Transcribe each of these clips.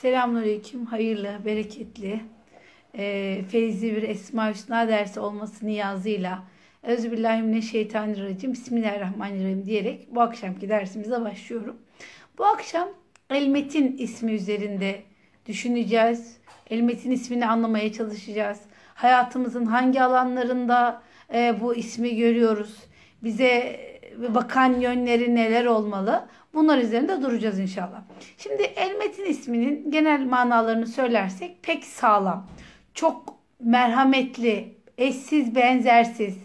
Selamünaleyküm. Hayırlı, bereketli, e, feyizli bir Esma Hüsna dersi olması niyazıyla Euzubillahimineşşeytanirracim Bismillahirrahmanirrahim diyerek bu akşamki dersimize başlıyorum. Bu akşam Elmet'in ismi üzerinde düşüneceğiz. Elmet'in ismini anlamaya çalışacağız. Hayatımızın hangi alanlarında e, bu ismi görüyoruz? Bize bakan yönleri neler olmalı? Bunlar üzerinde duracağız inşallah. Şimdi Elmet'in isminin genel manalarını söylersek pek sağlam, çok merhametli, eşsiz benzersiz,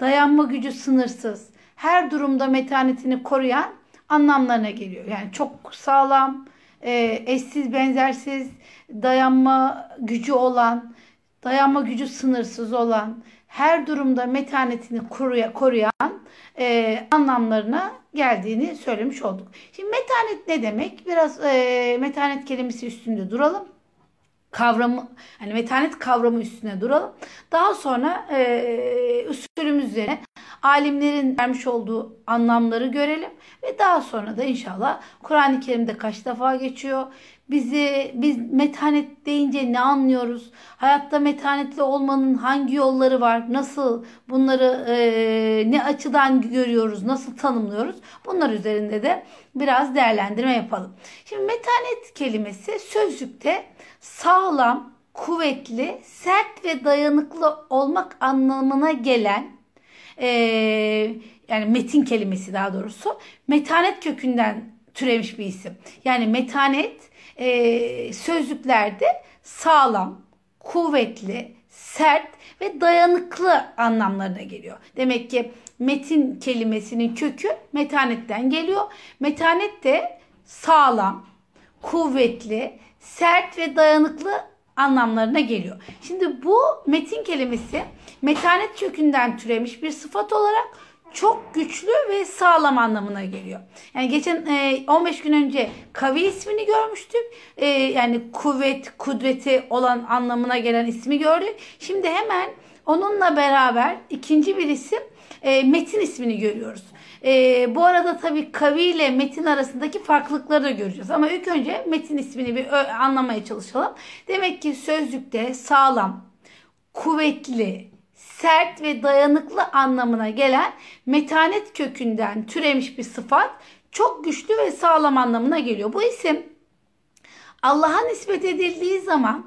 dayanma gücü sınırsız, her durumda metanetini koruyan anlamlarına geliyor. Yani çok sağlam, e, eşsiz benzersiz, dayanma gücü olan, dayanma gücü sınırsız olan, her durumda metanetini koruyan e, anlamlarına geldiğini söylemiş olduk. Şimdi metanet ne demek? Biraz e, metanet kelimesi üstünde duralım. Kavramı, hani metanet kavramı üstüne duralım. Daha sonra e, usulümüz üzerine alimlerin vermiş olduğu anlamları görelim ve daha sonra da inşallah Kur'an-ı Kerim'de kaç defa geçiyor? Bizi biz metanet deyince ne anlıyoruz? Hayatta metanetli olmanın hangi yolları var? Nasıl bunları e, ne açıdan görüyoruz? Nasıl tanımlıyoruz? Bunlar üzerinde de biraz değerlendirme yapalım. Şimdi metanet kelimesi sözlükte sağlam, kuvvetli, sert ve dayanıklı olmak anlamına gelen e, yani metin kelimesi daha doğrusu metanet kökünden türemiş bir isim. Yani metanet e, sözlüklerde sağlam, kuvvetli, sert ve dayanıklı anlamlarına geliyor. Demek ki metin kelimesinin kökü metanetten geliyor. Metanet de sağlam, kuvvetli, sert ve dayanıklı anlamlarına geliyor. Şimdi bu metin kelimesi metanet kökünden türemiş bir sıfat olarak çok güçlü ve sağlam anlamına geliyor. Yani geçen e, 15 gün önce kavi ismini görmüştük. E, yani kuvvet, kudreti olan anlamına gelen ismi gördük. Şimdi hemen onunla beraber ikinci bir isim e, metin ismini görüyoruz. E, bu arada tabii kavi ile metin arasındaki farklılıkları da göreceğiz. Ama ilk önce metin ismini bir anlamaya çalışalım. Demek ki sözlükte sağlam, kuvvetli, sert ve dayanıklı anlamına gelen metanet kökünden türemiş bir sıfat çok güçlü ve sağlam anlamına geliyor. Bu isim Allah'a nispet edildiği zaman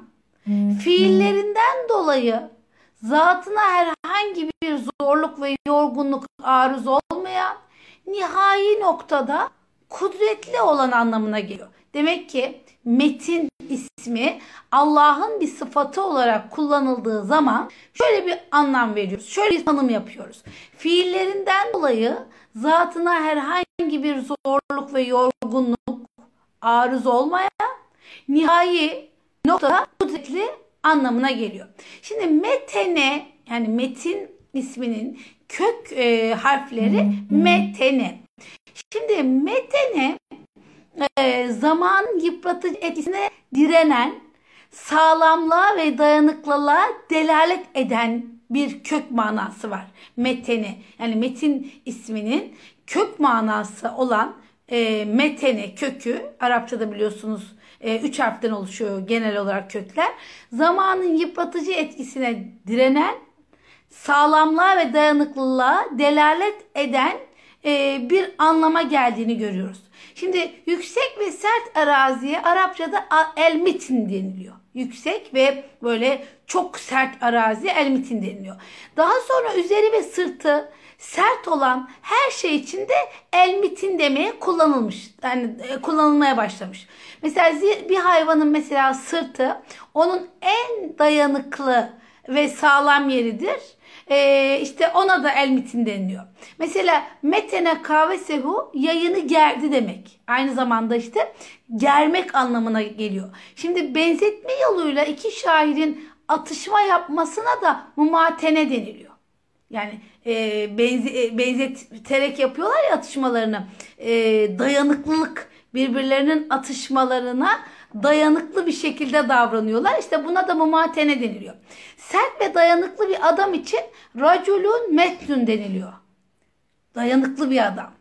fiillerinden dolayı zatına herhangi bir zorluk ve yorgunluk arız olmayan nihai noktada kudretli olan anlamına geliyor. Demek ki metin ismi Allah'ın bir sıfatı olarak kullanıldığı zaman şöyle bir anlam veriyoruz. Şöyle bir tanım yapıyoruz. Fiillerinden dolayı zatına herhangi bir zorluk ve yorgunluk arız olmayan nihai noktada kudretli anlamına geliyor. Şimdi metene yani metin isminin kök e, harfleri metene. Şimdi metene e, zaman yıpratıcı etkisine direnen, sağlamlığa ve dayanıklılığa delalet eden bir kök manası var. Meteni yani metin isminin kök manası olan e, metene kökü Arapçada biliyorsunuz e, üç harften oluşuyor genel olarak kökler. Zamanın yıpratıcı etkisine direnen, sağlamlığa ve dayanıklılığa delalet eden e, bir anlama geldiğini görüyoruz. Şimdi yüksek ve sert araziye Arapçada elmitin deniliyor. Yüksek ve böyle çok sert arazi elmitin deniliyor. Daha sonra üzeri ve sırtı sert olan her şey için de elmitin demeye kullanılmış. Yani e, kullanılmaya başlamış. Mesela bir hayvanın mesela sırtı onun en dayanıklı ve sağlam yeridir e, işte ona da el mitin deniliyor. Mesela metene kahve sehu yayını gerdi demek. Aynı zamanda işte germek anlamına geliyor. Şimdi benzetme yoluyla iki şairin atışma yapmasına da mumatene deniliyor. Yani e, benze, e, benzeterek yapıyorlar ya atışmalarını. E, dayanıklılık birbirlerinin atışmalarına dayanıklı bir şekilde davranıyorlar. İşte buna da mumatene deniliyor. Sert ve dayanıklı bir adam için raculun metnun deniliyor. Dayanıklı bir adam.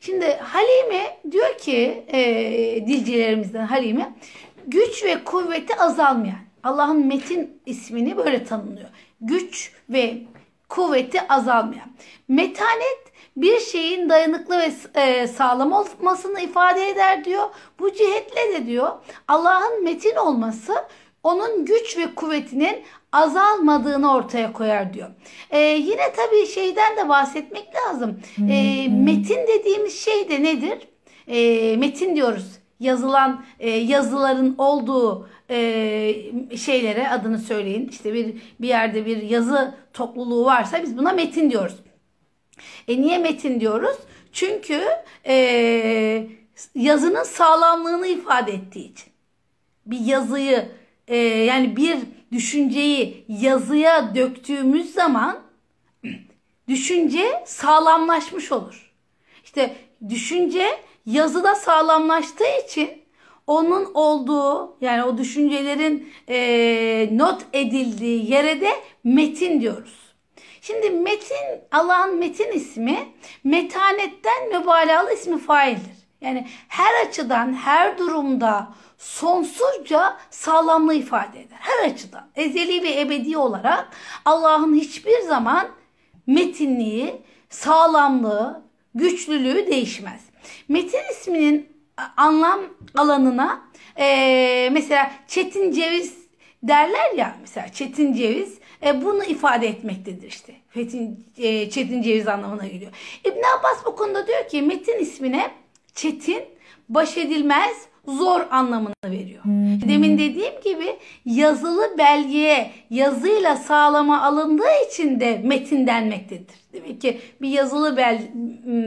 Şimdi Halime diyor ki e, dilcilerimizden Halime güç ve kuvveti azalmayan. Allah'ın Metin ismini böyle tanımlıyor. Güç ve kuvveti azalmayan. Metanet bir şeyin dayanıklı ve e, sağlam olmasını ifade eder diyor. Bu cihetle de diyor Allah'ın metin olması onun güç ve kuvvetinin azalmadığını ortaya koyar diyor. Ee, yine tabii şeyden de bahsetmek lazım. Ee, metin dediğimiz şey de nedir? Ee, metin diyoruz. Yazılan e, yazıların olduğu e, şeylere adını söyleyin. İşte bir bir yerde bir yazı topluluğu varsa biz buna metin diyoruz. E niye metin diyoruz? Çünkü e, yazının sağlamlığını ifade ettiği için. Bir yazıyı e, yani bir düşünceyi yazıya döktüğümüz zaman düşünce sağlamlaşmış olur. İşte düşünce yazıda sağlamlaştığı için onun olduğu yani o düşüncelerin e, not edildiği yere de metin diyoruz. Şimdi metin Allah'ın metin ismi metanetten mübalağalı ismi faildir. Yani her açıdan her durumda sonsuzca sağlamlığı ifade eder. Her açıdan ezeli ve ebedi olarak Allah'ın hiçbir zaman metinliği, sağlamlığı, güçlülüğü değişmez. Metin isminin anlam alanına e, mesela çetin ceviz derler ya mesela çetin ceviz e, bunu ifade etmektedir işte. Fetin, e, çetin ceviz anlamına geliyor. İbn Abbas bu konuda diyor ki metin ismine çetin, baş edilmez, zor anlamını veriyor. Demin dediğim gibi yazılı belgeye yazıyla sağlama alındığı için de metin denmektedir. Demek ki bir yazılı bel,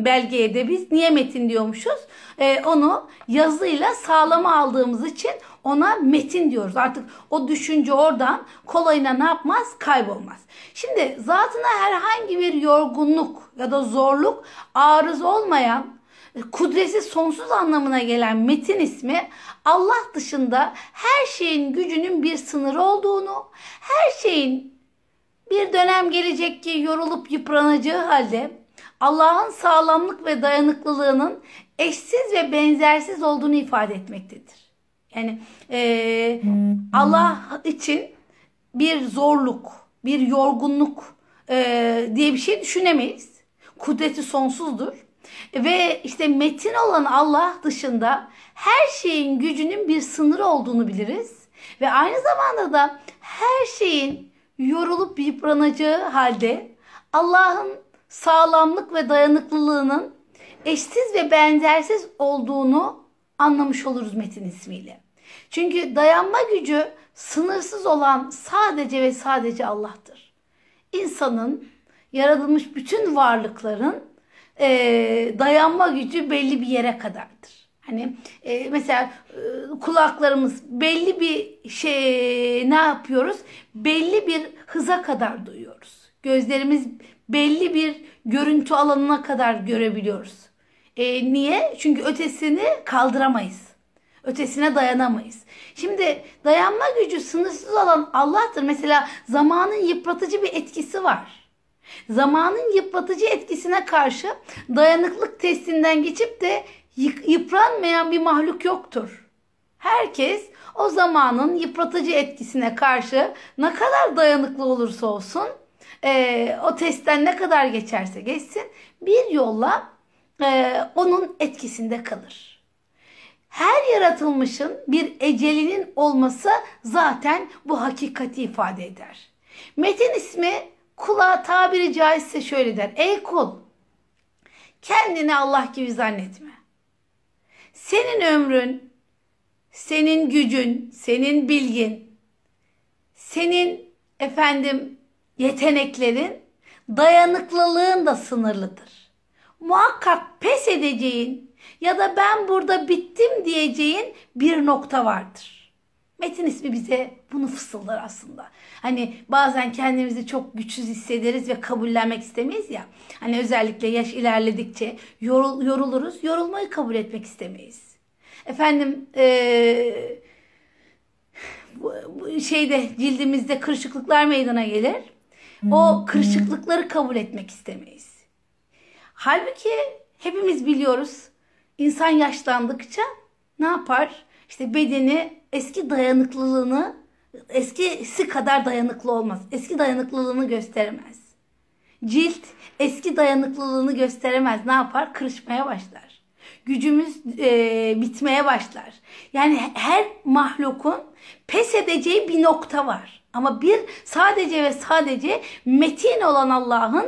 belgeye de biz niye metin diyormuşuz? Ee, onu yazıyla sağlama aldığımız için ona metin diyoruz. Artık o düşünce oradan kolayına ne yapmaz? Kaybolmaz. Şimdi zatına herhangi bir yorgunluk ya da zorluk arız olmayan kudreti sonsuz anlamına gelen metin ismi Allah dışında her şeyin gücünün bir sınırı olduğunu, her şeyin bir dönem gelecek ki yorulup yıpranacağı halde Allah'ın sağlamlık ve dayanıklılığının eşsiz ve benzersiz olduğunu ifade etmektedir. Yani e, Allah için bir zorluk, bir yorgunluk e, diye bir şey düşünemeyiz. Kudreti sonsuzdur. Ve işte metin olan Allah dışında her şeyin gücünün bir sınırı olduğunu biliriz. Ve aynı zamanda da her şeyin yorulup yıpranacağı halde Allah'ın sağlamlık ve dayanıklılığının eşsiz ve benzersiz olduğunu anlamış oluruz metin ismiyle. Çünkü dayanma gücü sınırsız olan sadece ve sadece Allah'tır. İnsanın, yaratılmış bütün varlıkların e, dayanma gücü belli bir yere kadardır. Hani e, mesela e, kulaklarımız belli bir şey ne yapıyoruz? Belli bir hıza kadar duyuyoruz. Gözlerimiz belli bir görüntü alanına kadar görebiliyoruz. E, niye? Çünkü ötesini kaldıramayız. Ötesine dayanamayız. Şimdi dayanma gücü sınırsız olan Allah'tır. Mesela zamanın yıpratıcı bir etkisi var. Zamanın yıpratıcı etkisine karşı dayanıklık testinden geçip de yıpranmayan bir mahluk yoktur. Herkes o zamanın yıpratıcı etkisine karşı ne kadar dayanıklı olursa olsun e, o testten ne kadar geçerse geçsin bir yolla e, onun etkisinde kalır. Her yaratılmışın bir ecelinin olması zaten bu hakikati ifade eder. Metin ismi kula tabiri caizse şöyle der. Ey kul kendini Allah gibi zannetme. Senin ömrün, senin gücün, senin bilgin, senin efendim yeteneklerin, dayanıklılığın da sınırlıdır. Muhakkak pes edeceğin ya da ben burada bittim diyeceğin bir nokta vardır. Metin ismi bize bunu fısıldar aslında. Hani bazen kendimizi çok güçsüz hissederiz ve kabullenmek istemeyiz ya. Hani özellikle yaş ilerledikçe yorul, yoruluruz. Yorulmayı kabul etmek istemeyiz. Efendim ee, şeyde cildimizde kırışıklıklar meydana gelir. O kırışıklıkları kabul etmek istemeyiz. Halbuki hepimiz biliyoruz. İnsan yaşlandıkça ne yapar? işte bedeni eski dayanıklılığını eskisi kadar dayanıklı olmaz. Eski dayanıklılığını gösteremez. Cilt eski dayanıklılığını gösteremez. Ne yapar? Kırışmaya başlar. Gücümüz e, bitmeye başlar. Yani her mahlukun pes edeceği bir nokta var. Ama bir sadece ve sadece metin olan Allah'ın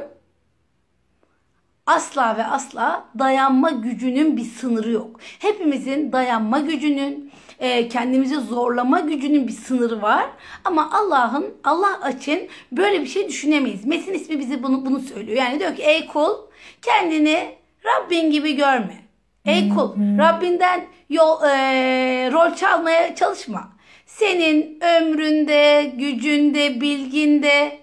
asla ve asla dayanma gücünün bir sınırı yok. Hepimizin dayanma gücünün, e, kendimizi zorlama gücünün bir sınırı var. Ama Allah'ın Allah için böyle bir şey düşünemeyiz. Metin ismi bize bunu bunu söylüyor. Yani diyor ki ey kul kendini Rabbin gibi görme. Ey kul Rabbinden yol, e, rol çalmaya çalışma. Senin ömründe, gücünde, bilginde,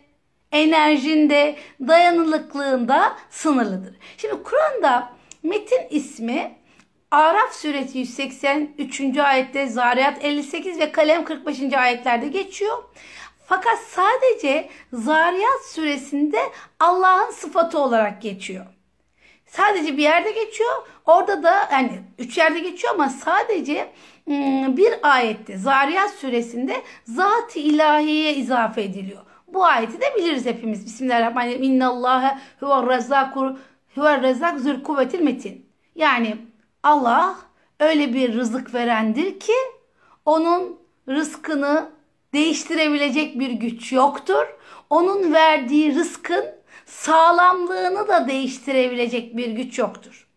enerjinde, dayanıklılığında sınırlıdır. Şimdi Kur'an'da metin ismi Araf suresi 183. ayette, Zariyat 58 ve Kalem 45. ayetlerde geçiyor. Fakat sadece Zariyat suresinde Allah'ın sıfatı olarak geçiyor. Sadece bir yerde geçiyor. Orada da yani üç yerde geçiyor ama sadece bir ayette Zariyat suresinde zat-ı ilahiye izafe ediliyor. Bu ayeti de biliriz hepimiz. Bismillahirrahmanirrahim. İnnallâhe huve rezzakur huve rezzak zül kuvvetil metin. Yani Allah öyle bir rızık verendir ki onun rızkını değiştirebilecek bir güç yoktur. Onun verdiği rızkın sağlamlığını da değiştirebilecek bir güç yoktur.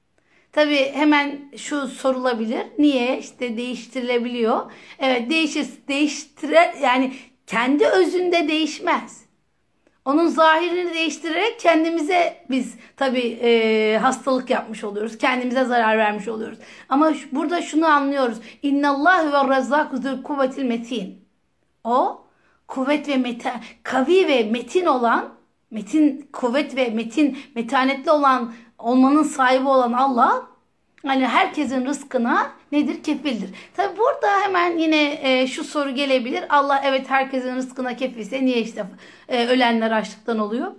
Tabi hemen şu sorulabilir. Niye? İşte değiştirilebiliyor. Evet değişir, değiştire yani kendi özünde değişmez. Onun zahirini değiştirerek kendimize biz tabi e, hastalık yapmış oluyoruz. Kendimize zarar vermiş oluyoruz. Ama şu, burada şunu anlıyoruz. İnnallahu ve razzakü zül kuvvetil metin. O kuvvet ve metin, kavi ve metin olan, metin kuvvet ve metin, metanetli olan, olmanın sahibi olan Allah Hani herkesin rızkına nedir? Kefildir. Tabi burada hemen yine e, şu soru gelebilir. Allah evet herkesin rızkına kefilse niye işte e, ölenler açlıktan oluyor?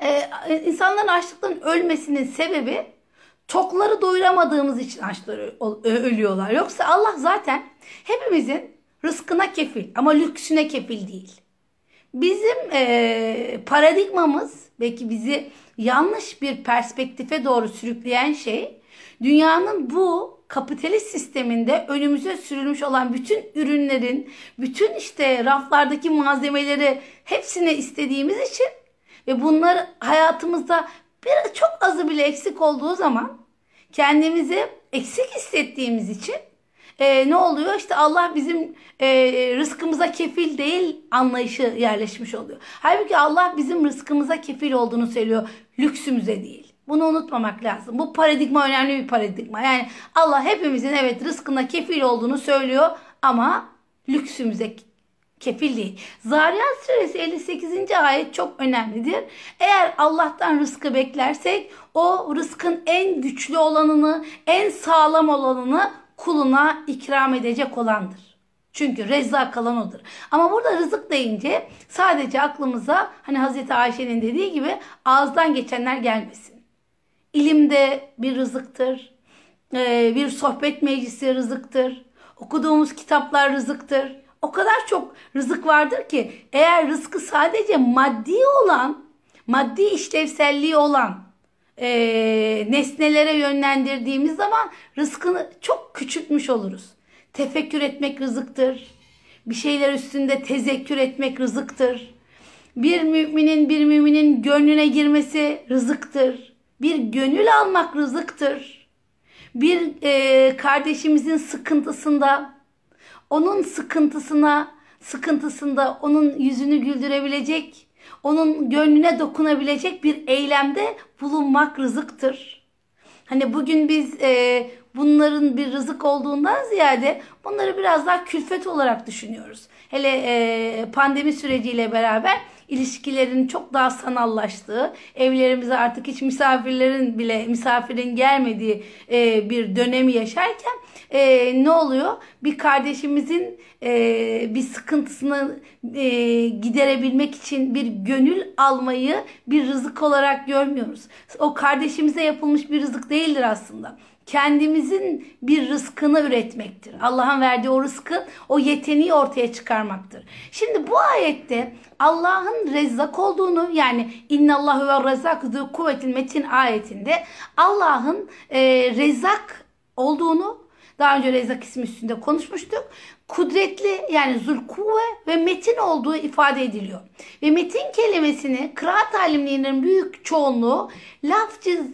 E, insanların açlıktan ölmesinin sebebi tokları doyuramadığımız için açları ölüyorlar. Yoksa Allah zaten hepimizin rızkına kefil ama lüksüne kefil değil. Bizim e, paradigmamız belki bizi yanlış bir perspektife doğru sürükleyen şey Dünyanın bu kapitalist sisteminde önümüze sürülmüş olan bütün ürünlerin, bütün işte raflardaki malzemeleri hepsini istediğimiz için ve bunlar hayatımızda bir çok azı bile eksik olduğu zaman kendimizi eksik hissettiğimiz için e, ne oluyor? İşte Allah bizim e, rızkımıza kefil değil anlayışı yerleşmiş oluyor. Halbuki Allah bizim rızkımıza kefil olduğunu söylüyor. Lüksümüze değil. Bunu unutmamak lazım. Bu paradigma önemli bir paradigma. Yani Allah hepimizin evet rızkına kefil olduğunu söylüyor ama lüksümüze kefil değil. Zariyat suresi 58. ayet çok önemlidir. Eğer Allah'tan rızkı beklersek o rızkın en güçlü olanını, en sağlam olanını kuluna ikram edecek olandır. Çünkü rezzak olan odur. Ama burada rızık deyince sadece aklımıza hani Hazreti Ayşe'nin dediği gibi ağızdan geçenler gelmesin. İlim de bir rızıktır. Ee, bir sohbet meclisi rızıktır. Okuduğumuz kitaplar rızıktır. O kadar çok rızık vardır ki eğer rızkı sadece maddi olan, maddi işlevselliği olan e, nesnelere yönlendirdiğimiz zaman rızkını çok küçültmüş oluruz. Tefekkür etmek rızıktır. Bir şeyler üstünde tezekkür etmek rızıktır. Bir müminin bir müminin gönlüne girmesi rızıktır. Bir gönül almak rızıktır. Bir e, kardeşimizin sıkıntısında, onun sıkıntısına, sıkıntısında onun yüzünü güldürebilecek, onun gönlüne dokunabilecek bir eylemde bulunmak rızıktır. Hani bugün biz e, bunların bir rızık olduğundan ziyade bunları biraz daha külfet olarak düşünüyoruz. Hele e, pandemi süreciyle beraber ilişkilerin çok daha sanallaştığı, evlerimize artık hiç misafirlerin bile misafirin gelmediği e, bir dönemi yaşarken e, ne oluyor? Bir kardeşimizin e, bir sıkıntısını e, giderebilmek için bir gönül almayı bir rızık olarak görmüyoruz. O kardeşimize yapılmış bir rızık değildir aslında kendimizin bir rızkını üretmektir. Allah'ın verdiği o rızkı, o yeteneği ortaya çıkarmaktır. Şimdi bu ayette Allah'ın rezzak olduğunu yani innallahu ve rezzak zü kuvvetil metin ayetinde Allah'ın e, rezzak olduğunu daha önce Rezzak ismi üstünde konuşmuştuk. Kudretli yani zulkuvve ve metin olduğu ifade ediliyor. Ve metin kelimesini kıraat alimlerinin büyük çoğunluğu lafzı,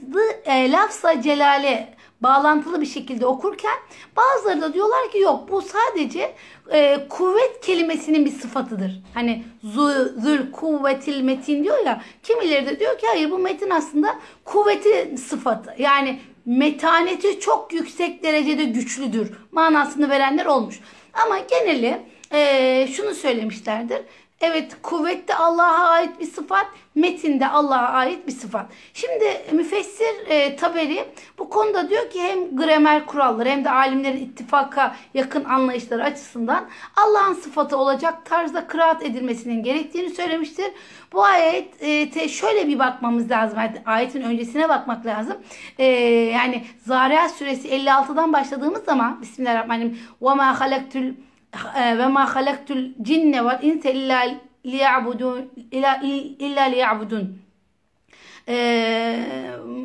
e, lafza celale bağlantılı bir şekilde okurken bazıları da diyorlar ki yok bu sadece e, kuvvet kelimesinin bir sıfatıdır. Hani zül kuvvetil metin diyor ya kimileri de diyor ki hayır bu metin aslında kuvveti sıfatı. Yani metaneti çok yüksek derecede güçlüdür manasını verenler olmuş. Ama geneli e, şunu söylemişlerdir. Evet kuvvette Allah'a ait bir sıfat, metinde Allah'a ait bir sıfat. Şimdi müfessir e, Taberi bu konuda diyor ki hem gramer kuralları hem de alimlerin ittifaka yakın anlayışları açısından Allah'ın sıfatı olacak tarzda kıraat edilmesinin gerektiğini söylemiştir. Bu ayet e, şöyle bir bakmamız lazım. Ayetin öncesine bakmak lazım. E, yani Zariyat suresi 56'dan başladığımız zaman Bismillahirrahmanirrahim. وَمَا خَلَقْتُ ve ma halaktul cinne vel insa illa liya'budun illa liya'budun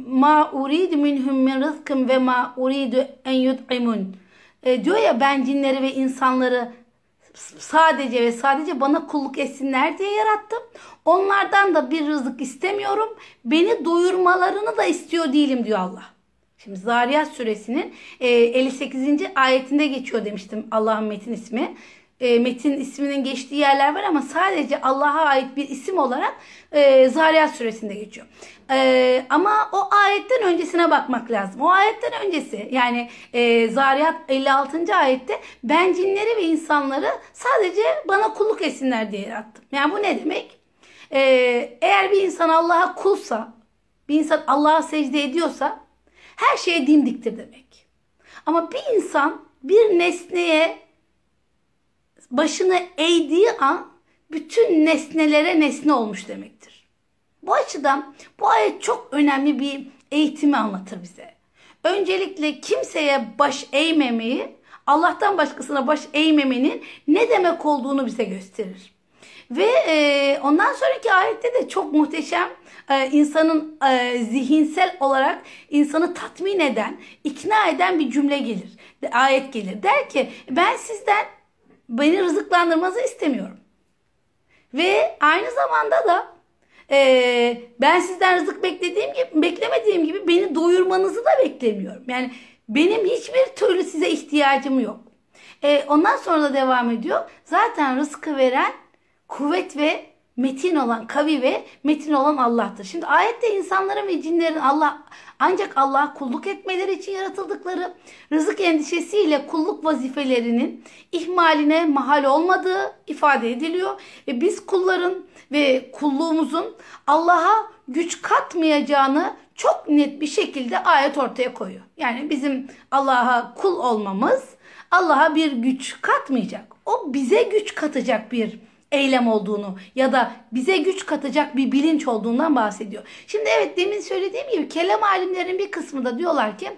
ma uridu minhum min rızkın ve ma uridu en yut'imun e, diyor ya ben cinleri ve insanları sadece ve sadece bana kulluk etsinler diye yarattım. Onlardan da bir rızık istemiyorum. Beni doyurmalarını da istiyor değilim diyor Allah. Şimdi Zariyat suresinin 58. E, ayetinde geçiyor demiştim Allah'ın metin ismi. E, metin isminin geçtiği yerler var ama sadece Allah'a ait bir isim olarak e, Zariyat suresinde geçiyor. ama o ayetten öncesine bakmak lazım. O ayetten öncesi yani Zariyat 56. ayette ben cinleri ve insanları sadece bana kulluk etsinler diye yarattım. Yani bu ne demek? eğer bir insan Allah'a kulsa, bir insan Allah'a secde ediyorsa her şeye dimdiktir demek. Ama bir insan bir nesneye başını eğdiği an bütün nesnelere nesne olmuş demektir. Bu açıdan bu ayet çok önemli bir eğitimi anlatır bize. Öncelikle kimseye baş eğmemeyi, Allah'tan başkasına baş eğmemenin ne demek olduğunu bize gösterir. Ve e, ondan sonraki ayette de çok muhteşem e, insanın e, zihinsel olarak insanı tatmin eden, ikna eden bir cümle gelir. Ayet gelir. Der ki ben sizden beni rızıklandırmanızı istemiyorum. Ve aynı zamanda da e, ben sizden rızık beklediğim gibi, beklemediğim gibi beni doyurmanızı da beklemiyorum. Yani benim hiçbir türlü size ihtiyacım yok. E, ondan sonra da devam ediyor. Zaten rızkı veren kuvvet ve metin olan, kavi ve metin olan Allah'tır. Şimdi ayette insanların ve cinlerin Allah ancak Allah'a kulluk etmeleri için yaratıldıkları rızık endişesiyle kulluk vazifelerinin ihmaline mahal olmadığı ifade ediliyor. Ve biz kulların ve kulluğumuzun Allah'a güç katmayacağını çok net bir şekilde ayet ortaya koyuyor. Yani bizim Allah'a kul olmamız Allah'a bir güç katmayacak. O bize güç katacak bir eylem olduğunu ya da bize güç katacak bir bilinç olduğundan bahsediyor. Şimdi evet demin söylediğim gibi kelam alimlerin bir kısmı da diyorlar ki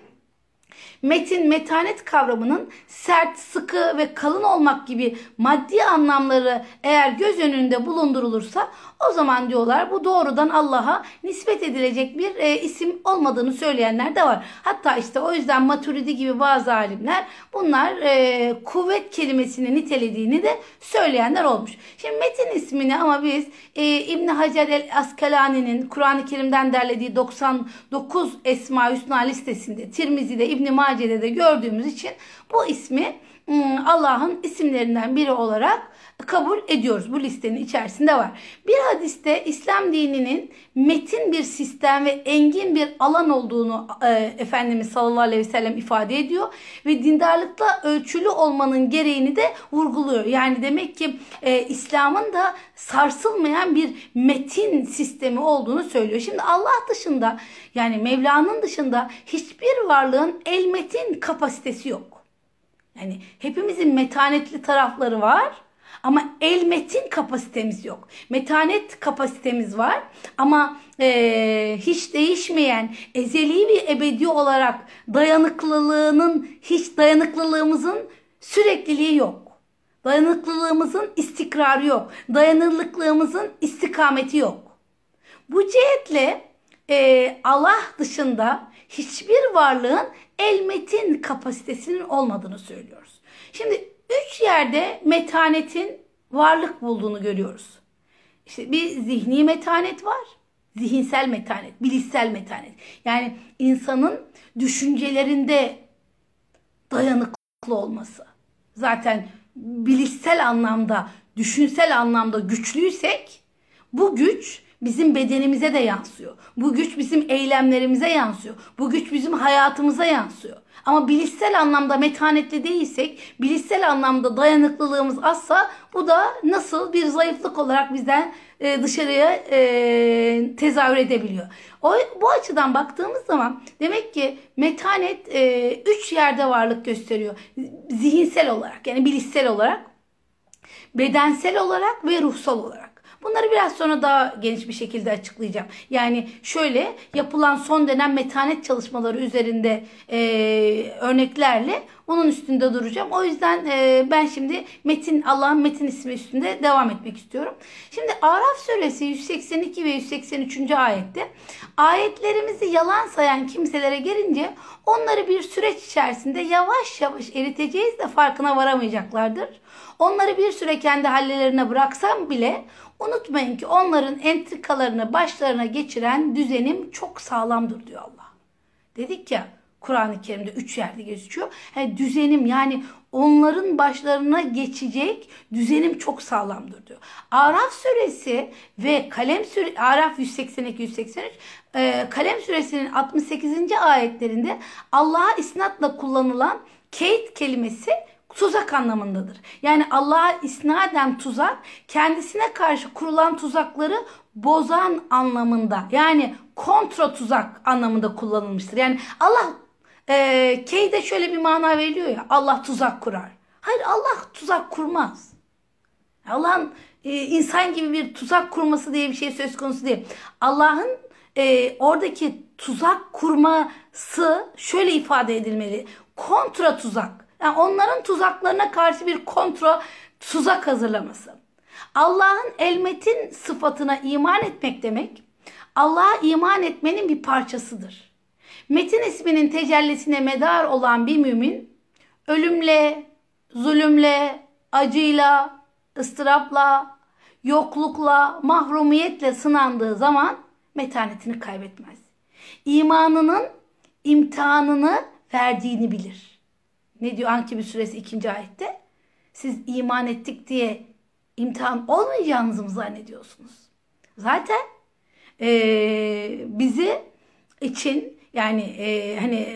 Metin, metanet kavramının sert, sıkı ve kalın olmak gibi maddi anlamları eğer göz önünde bulundurulursa o zaman diyorlar bu doğrudan Allah'a nispet edilecek bir e, isim olmadığını söyleyenler de var. Hatta işte o yüzden Maturidi gibi bazı alimler bunlar e, kuvvet kelimesini nitelediğini de söyleyenler olmuş. Şimdi metin ismini ama biz e, İbn Hacer el Askalani'nin Kur'an-ı Kerim'den derlediği 99 Esma Hüsna listesinde Tirmizi'de İbn Mace'de de gördüğümüz için bu ismi hmm, Allah'ın isimlerinden biri olarak kabul ediyoruz. Bu listenin içerisinde var. Bir hadiste İslam dininin metin bir sistem ve engin bir alan olduğunu e, Efendimiz sallallahu aleyhi ve sellem ifade ediyor. Ve dindarlıkla ölçülü olmanın gereğini de vurguluyor. Yani demek ki e, İslam'ın da sarsılmayan bir metin sistemi olduğunu söylüyor. Şimdi Allah dışında yani Mevla'nın dışında hiçbir varlığın el metin kapasitesi yok. Yani hepimizin metanetli tarafları var Ama el metin kapasitemiz yok. Metanet kapasitemiz var ama e, hiç değişmeyen ezeli ve ebedi olarak dayanıklılığının hiç dayanıklılığımızın sürekliliği yok. Dayanıklılığımızın istikrarı yok. Dayanıklılığımızın istikameti yok. Bu cihetle e, Allah dışında hiçbir varlığın el metin kapasitesinin olmadığını söylüyoruz. Şimdi üç yerde metanetin varlık bulduğunu görüyoruz. İşte bir zihni metanet var. Zihinsel metanet, bilişsel metanet. Yani insanın düşüncelerinde dayanıklı olması. Zaten bilişsel anlamda, düşünsel anlamda güçlüysek bu güç bizim bedenimize de yansıyor. Bu güç bizim eylemlerimize yansıyor. Bu güç bizim hayatımıza yansıyor. Ama bilişsel anlamda metanetli değilsek, bilişsel anlamda dayanıklılığımız azsa bu da nasıl bir zayıflık olarak bizden e, dışarıya e, tezahür edebiliyor. O, bu açıdan baktığımız zaman demek ki metanet e, üç yerde varlık gösteriyor. Zihinsel olarak yani bilişsel olarak, bedensel olarak ve ruhsal olarak. Bunları biraz sonra daha geniş bir şekilde açıklayacağım. Yani şöyle yapılan son dönem metanet çalışmaları üzerinde e, örneklerle onun üstünde duracağım. O yüzden e, ben şimdi metin Allah'ın metin ismi üstünde devam etmek istiyorum. Şimdi Araf suresi 182 ve 183. ayette ayetlerimizi yalan sayan kimselere gelince onları bir süreç içerisinde yavaş yavaş eriteceğiz de farkına varamayacaklardır. Onları bir süre kendi hallerine bıraksam bile unutmayın ki onların entrikalarını başlarına geçiren düzenim çok sağlamdır diyor Allah. Dedik ya Kur'an-ı Kerim'de üç yerde gözüküyor. Yani düzenim yani onların başlarına geçecek düzenim çok sağlamdır diyor. Araf suresi ve Kalem suresi Araf 182 183 e, Kalem suresinin 68. ayetlerinde Allah'a isnatla kullanılan keyit kelimesi tuzak anlamındadır. Yani Allah'a isnaden tuzak kendisine karşı kurulan tuzakları bozan anlamında yani kontra tuzak anlamında kullanılmıştır. Yani Allah e, Keyde şöyle bir mana veriliyor ya Allah tuzak kurar. Hayır Allah tuzak kurmaz. Allah'ın e, insan gibi bir tuzak kurması diye bir şey söz konusu değil. Allah'ın e, oradaki tuzak kurması şöyle ifade edilmeli. Kontra tuzak. Yani onların tuzaklarına karşı bir kontra tuzak hazırlaması. Allah'ın elmetin sıfatına iman etmek demek Allah'a iman etmenin bir parçasıdır. Metin isminin tecellisine medar olan bir mümin ölümle, zulümle, acıyla, ıstırapla, yoklukla, mahrumiyetle sınandığı zaman metanetini kaybetmez. İmanının imtihanını verdiğini bilir. Ne diyor Ankebut suresi 2. ayette? Siz iman ettik diye imtihan olmayacağınızı mı zannediyorsunuz? Zaten e, bizi için yani e, hani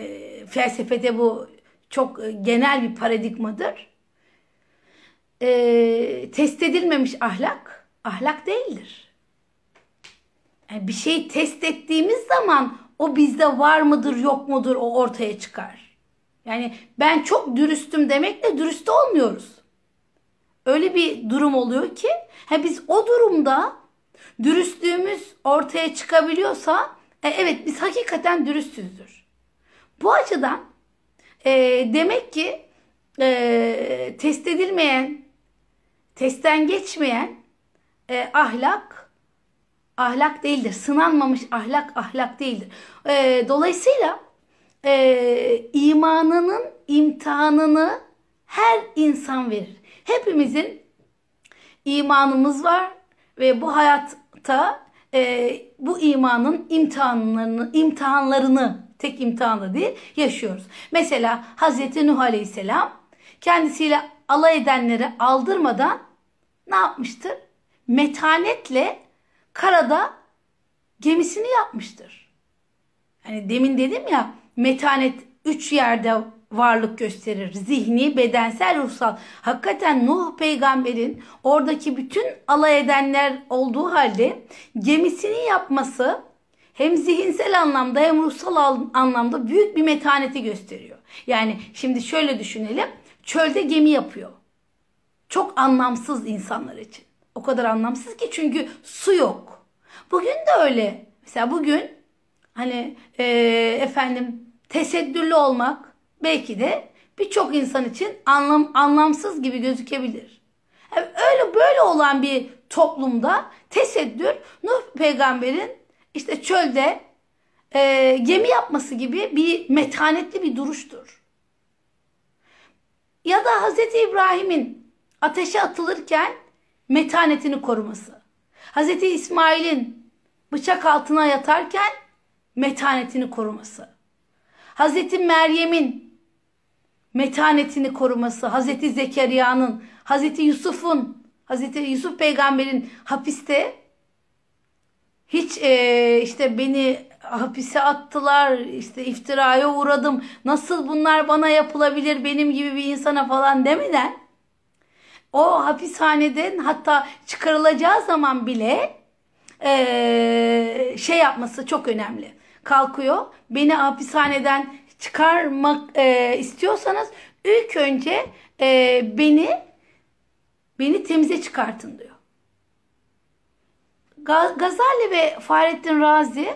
felsefede bu çok genel bir paradigmadır. E, test edilmemiş ahlak ahlak değildir. Yani bir şeyi test ettiğimiz zaman o bizde var mıdır yok mudur o ortaya çıkar. Yani ben çok dürüstüm demekle dürüst olmuyoruz. Öyle bir durum oluyor ki he biz o durumda dürüstlüğümüz ortaya çıkabiliyorsa e, evet biz hakikaten dürüstüzdür. Bu açıdan e, demek ki e, test edilmeyen, testten geçmeyen e, ahlak ahlak değildir. Sınanmamış ahlak ahlak değildir. E, dolayısıyla e, imanının imtihanını her insan verir. Hepimizin imanımız var ve bu hayatta e, bu imanın imtihanlarını, imtihanlarını tek imtihanı değil yaşıyoruz. Mesela Hazreti Nuh Aleyhisselam kendisiyle alay edenleri aldırmadan ne yapmıştır? Metanetle karada gemisini yapmıştır. Hani demin dedim ya metanet üç yerde varlık gösterir. Zihni, bedensel, ruhsal. Hakikaten Nuh peygamberin oradaki bütün alay edenler olduğu halde gemisini yapması hem zihinsel anlamda hem ruhsal anlamda büyük bir metaneti gösteriyor. Yani şimdi şöyle düşünelim. Çölde gemi yapıyor. Çok anlamsız insanlar için. O kadar anlamsız ki çünkü su yok. Bugün de öyle. Mesela bugün hani e, efendim tesettürlü olmak belki de birçok insan için anlam anlamsız gibi gözükebilir. Yani öyle böyle olan bir toplumda tesettür Nuh peygamberin işte çölde e, gemi yapması gibi bir metanetli bir duruştur. Ya da Hazreti İbrahim'in ateşe atılırken metanetini koruması. Hazreti İsmail'in bıçak altına yatarken metanetini koruması. Hazreti Meryem'in metanetini koruması, Hazreti Zekeriya'nın, Hazreti Yusuf'un, Hazreti Yusuf peygamberin hapiste hiç e, işte beni hapise attılar, işte iftiraya uğradım, nasıl bunlar bana yapılabilir benim gibi bir insana falan demeden o hapishaneden hatta çıkarılacağı zaman bile e, şey yapması çok önemli. Kalkıyor beni hapishaneden çıkarmak e, istiyorsanız ilk önce e, beni beni temize çıkartın diyor. Gazali ve Fahrettin Razi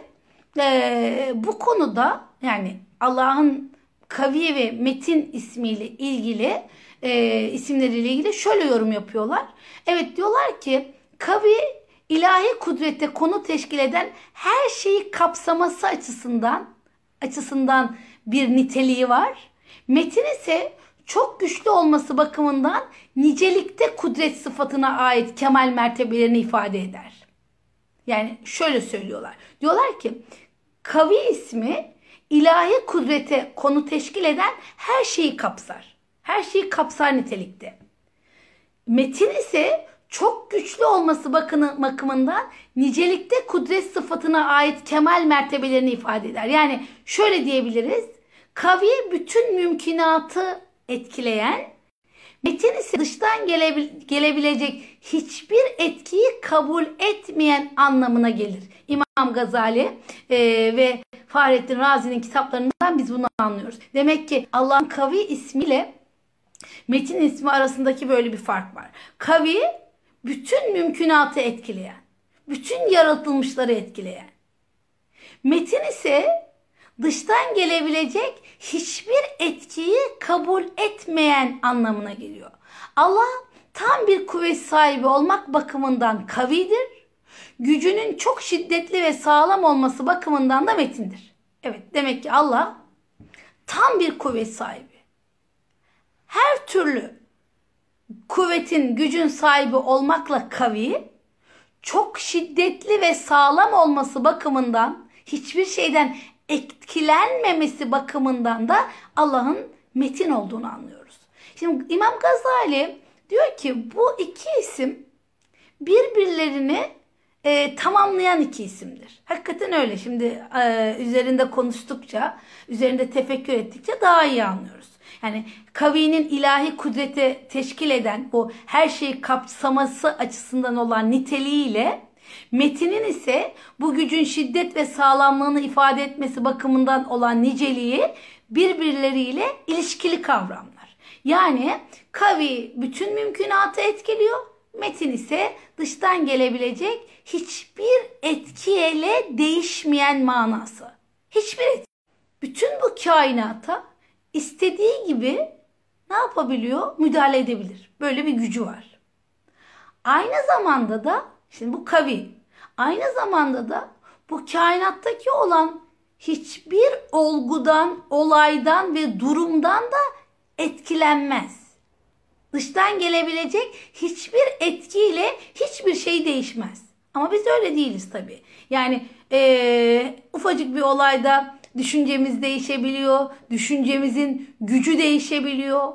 e, bu konuda yani Allah'ın Kavi ve Metin ismiyle ilgili e, isimleriyle ilgili şöyle yorum yapıyorlar. Evet diyorlar ki Kavi ilahi kudrette konu teşkil eden her şeyi kapsaması açısından açısından bir niteliği var. Metin ise çok güçlü olması bakımından nicelikte kudret sıfatına ait kemal mertebelerini ifade eder. Yani şöyle söylüyorlar. Diyorlar ki kavi ismi ilahi kudrete konu teşkil eden her şeyi kapsar. Her şeyi kapsar nitelikte. Metin ise çok güçlü olması bakımından nicelikte kudret sıfatına ait kemal mertebelerini ifade eder. Yani şöyle diyebiliriz. Kavi bütün mümkünatı etkileyen, metin ise dıştan gelebilecek hiçbir etkiyi kabul etmeyen anlamına gelir. İmam Gazali e, ve Fahrettin Razi'nin kitaplarından biz bunu anlıyoruz. Demek ki Allah'ın Kavi ismiyle metin ismi arasındaki böyle bir fark var. Kavi bütün mümkünatı etkileyen, bütün yaratılmışları etkileyen. Metin ise dıştan gelebilecek hiçbir etkiyi kabul etmeyen anlamına geliyor. Allah tam bir kuvvet sahibi olmak bakımından kavidir. Gücünün çok şiddetli ve sağlam olması bakımından da metindir. Evet demek ki Allah tam bir kuvvet sahibi. Her türlü kuvvetin, gücün sahibi olmakla kavi, çok şiddetli ve sağlam olması bakımından hiçbir şeyden etkilenmemesi bakımından da Allah'ın metin olduğunu anlıyoruz. Şimdi İmam Gazali diyor ki bu iki isim birbirlerini e, tamamlayan iki isimdir. Hakikaten öyle. Şimdi e, üzerinde konuştukça, üzerinde tefekkür ettikçe daha iyi anlıyoruz. Yani kavinin ilahi kudrete teşkil eden bu her şeyi kapsaması açısından olan niteliğiyle metinin ise bu gücün şiddet ve sağlamlığını ifade etmesi bakımından olan niceliği birbirleriyle ilişkili kavramlar. Yani kavi bütün mümkünatı etkiliyor. Metin ise dıştan gelebilecek hiçbir etkiyle değişmeyen manası. Hiçbir etki. Bütün bu kainata istediği gibi ne yapabiliyor? Müdahale edebilir. Böyle bir gücü var. Aynı zamanda da şimdi bu kavi. Aynı zamanda da bu kainattaki olan hiçbir olgudan, olaydan ve durumdan da etkilenmez. Dıştan gelebilecek hiçbir etkiyle hiçbir şey değişmez. Ama biz öyle değiliz tabii. Yani ee, ufacık bir olayda Düşüncemiz değişebiliyor. Düşüncemizin gücü değişebiliyor.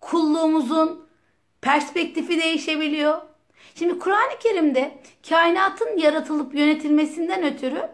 Kulluğumuzun perspektifi değişebiliyor. Şimdi Kur'an-ı Kerim'de kainatın yaratılıp yönetilmesinden ötürü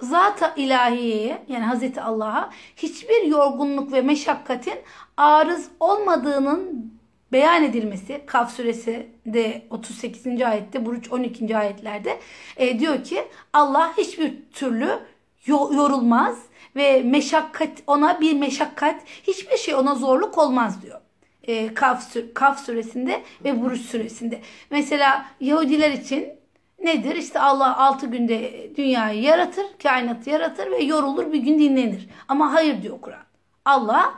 zat-ı ilahiyeye yani Hazreti Allah'a hiçbir yorgunluk ve meşakkatin arız olmadığının beyan edilmesi Kaf suresi de 38. ayette Buruç 12. ayetlerde e, diyor ki Allah hiçbir türlü yorulmaz ve meşakkat ona bir meşakkat hiçbir şey ona zorluk olmaz diyor. E, Kaf, Kaf suresinde ve Buruş suresinde. Mesela Yahudiler için nedir? İşte Allah altı günde dünyayı yaratır, kainatı yaratır ve yorulur bir gün dinlenir. Ama hayır diyor Kur'an. Allah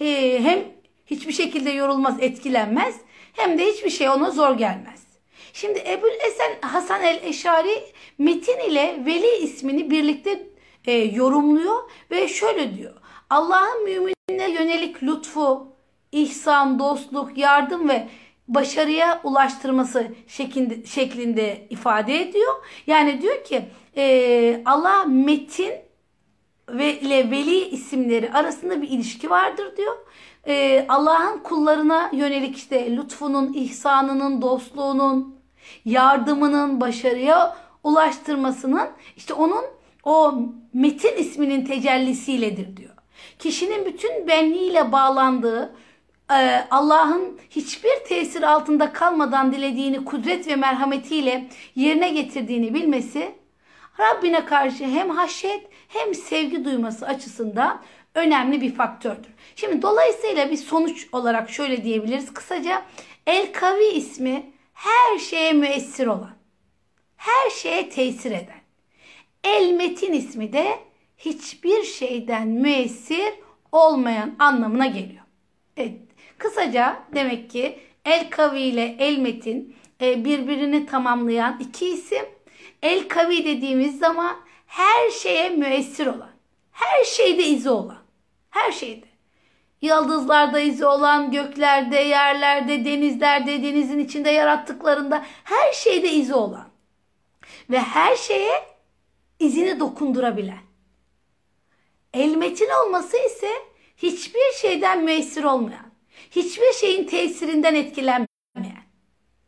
e, hem hiçbir şekilde yorulmaz, etkilenmez hem de hiçbir şey ona zor gelmez. Şimdi Ebul Esen Hasan el Eşari Metin ile Veli ismini birlikte e, yorumluyor ve şöyle diyor. Allah'ın müminine yönelik lütfu, ihsan, dostluk, yardım ve başarıya ulaştırması şeklinde, şeklinde ifade ediyor. Yani diyor ki e, Allah Metin ve ile Veli isimleri arasında bir ilişki vardır diyor. E, Allah'ın kullarına yönelik işte lütfunun, ihsanının, dostluğunun, yardımının, başarıya ulaştırmasının işte onun o metin isminin tecellisiyledir diyor. Kişinin bütün benliğiyle bağlandığı e, Allah'ın hiçbir tesir altında kalmadan dilediğini kudret ve merhametiyle yerine getirdiğini bilmesi Rabbine karşı hem haşyet hem sevgi duyması açısından önemli bir faktördür. Şimdi dolayısıyla bir sonuç olarak şöyle diyebiliriz. Kısaca El Kavi ismi her şeye müessir olan, her şeye tesir eden. El Metin ismi de hiçbir şeyden müessir olmayan anlamına geliyor. Evet, kısaca demek ki El Kavi ile El Metin e, birbirini tamamlayan iki isim. El Kavi dediğimiz zaman her şeye müessir olan, her şeyde izi olan, her şeyde. Yıldızlarda izi olan, göklerde, yerlerde, denizlerde, denizin içinde yarattıklarında her şeyde izi olan ve her şeye izini dokundurabilen. El metin olması ise hiçbir şeyden müessir olmayan, hiçbir şeyin tesirinden etkilenmeyen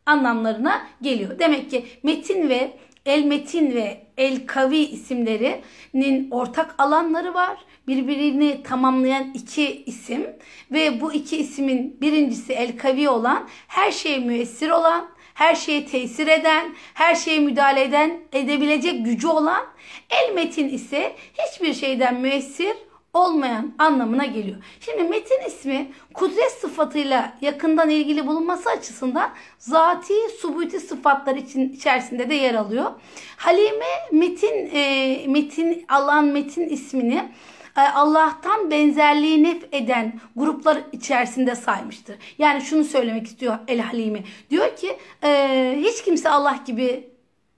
anlamlarına geliyor. Demek ki metin ve El Metin ve El Kavi isimlerinin ortak alanları var. Birbirini tamamlayan iki isim ve bu iki ismin birincisi El Kavi olan, her şeye müessir olan, her şeye tesir eden, her şeye müdahale eden, edebilecek gücü olan, El Metin ise hiçbir şeyden müessir olmayan anlamına geliyor. Şimdi metin ismi kudret sıfatıyla yakından ilgili bulunması açısından zati subuti sıfatlar için içerisinde de yer alıyor. Halime metin e, metin Allah'ın metin ismini e, Allah'tan benzerliği nef eden gruplar içerisinde saymıştır. Yani şunu söylemek istiyor El Halimi. Diyor ki e, hiç kimse Allah gibi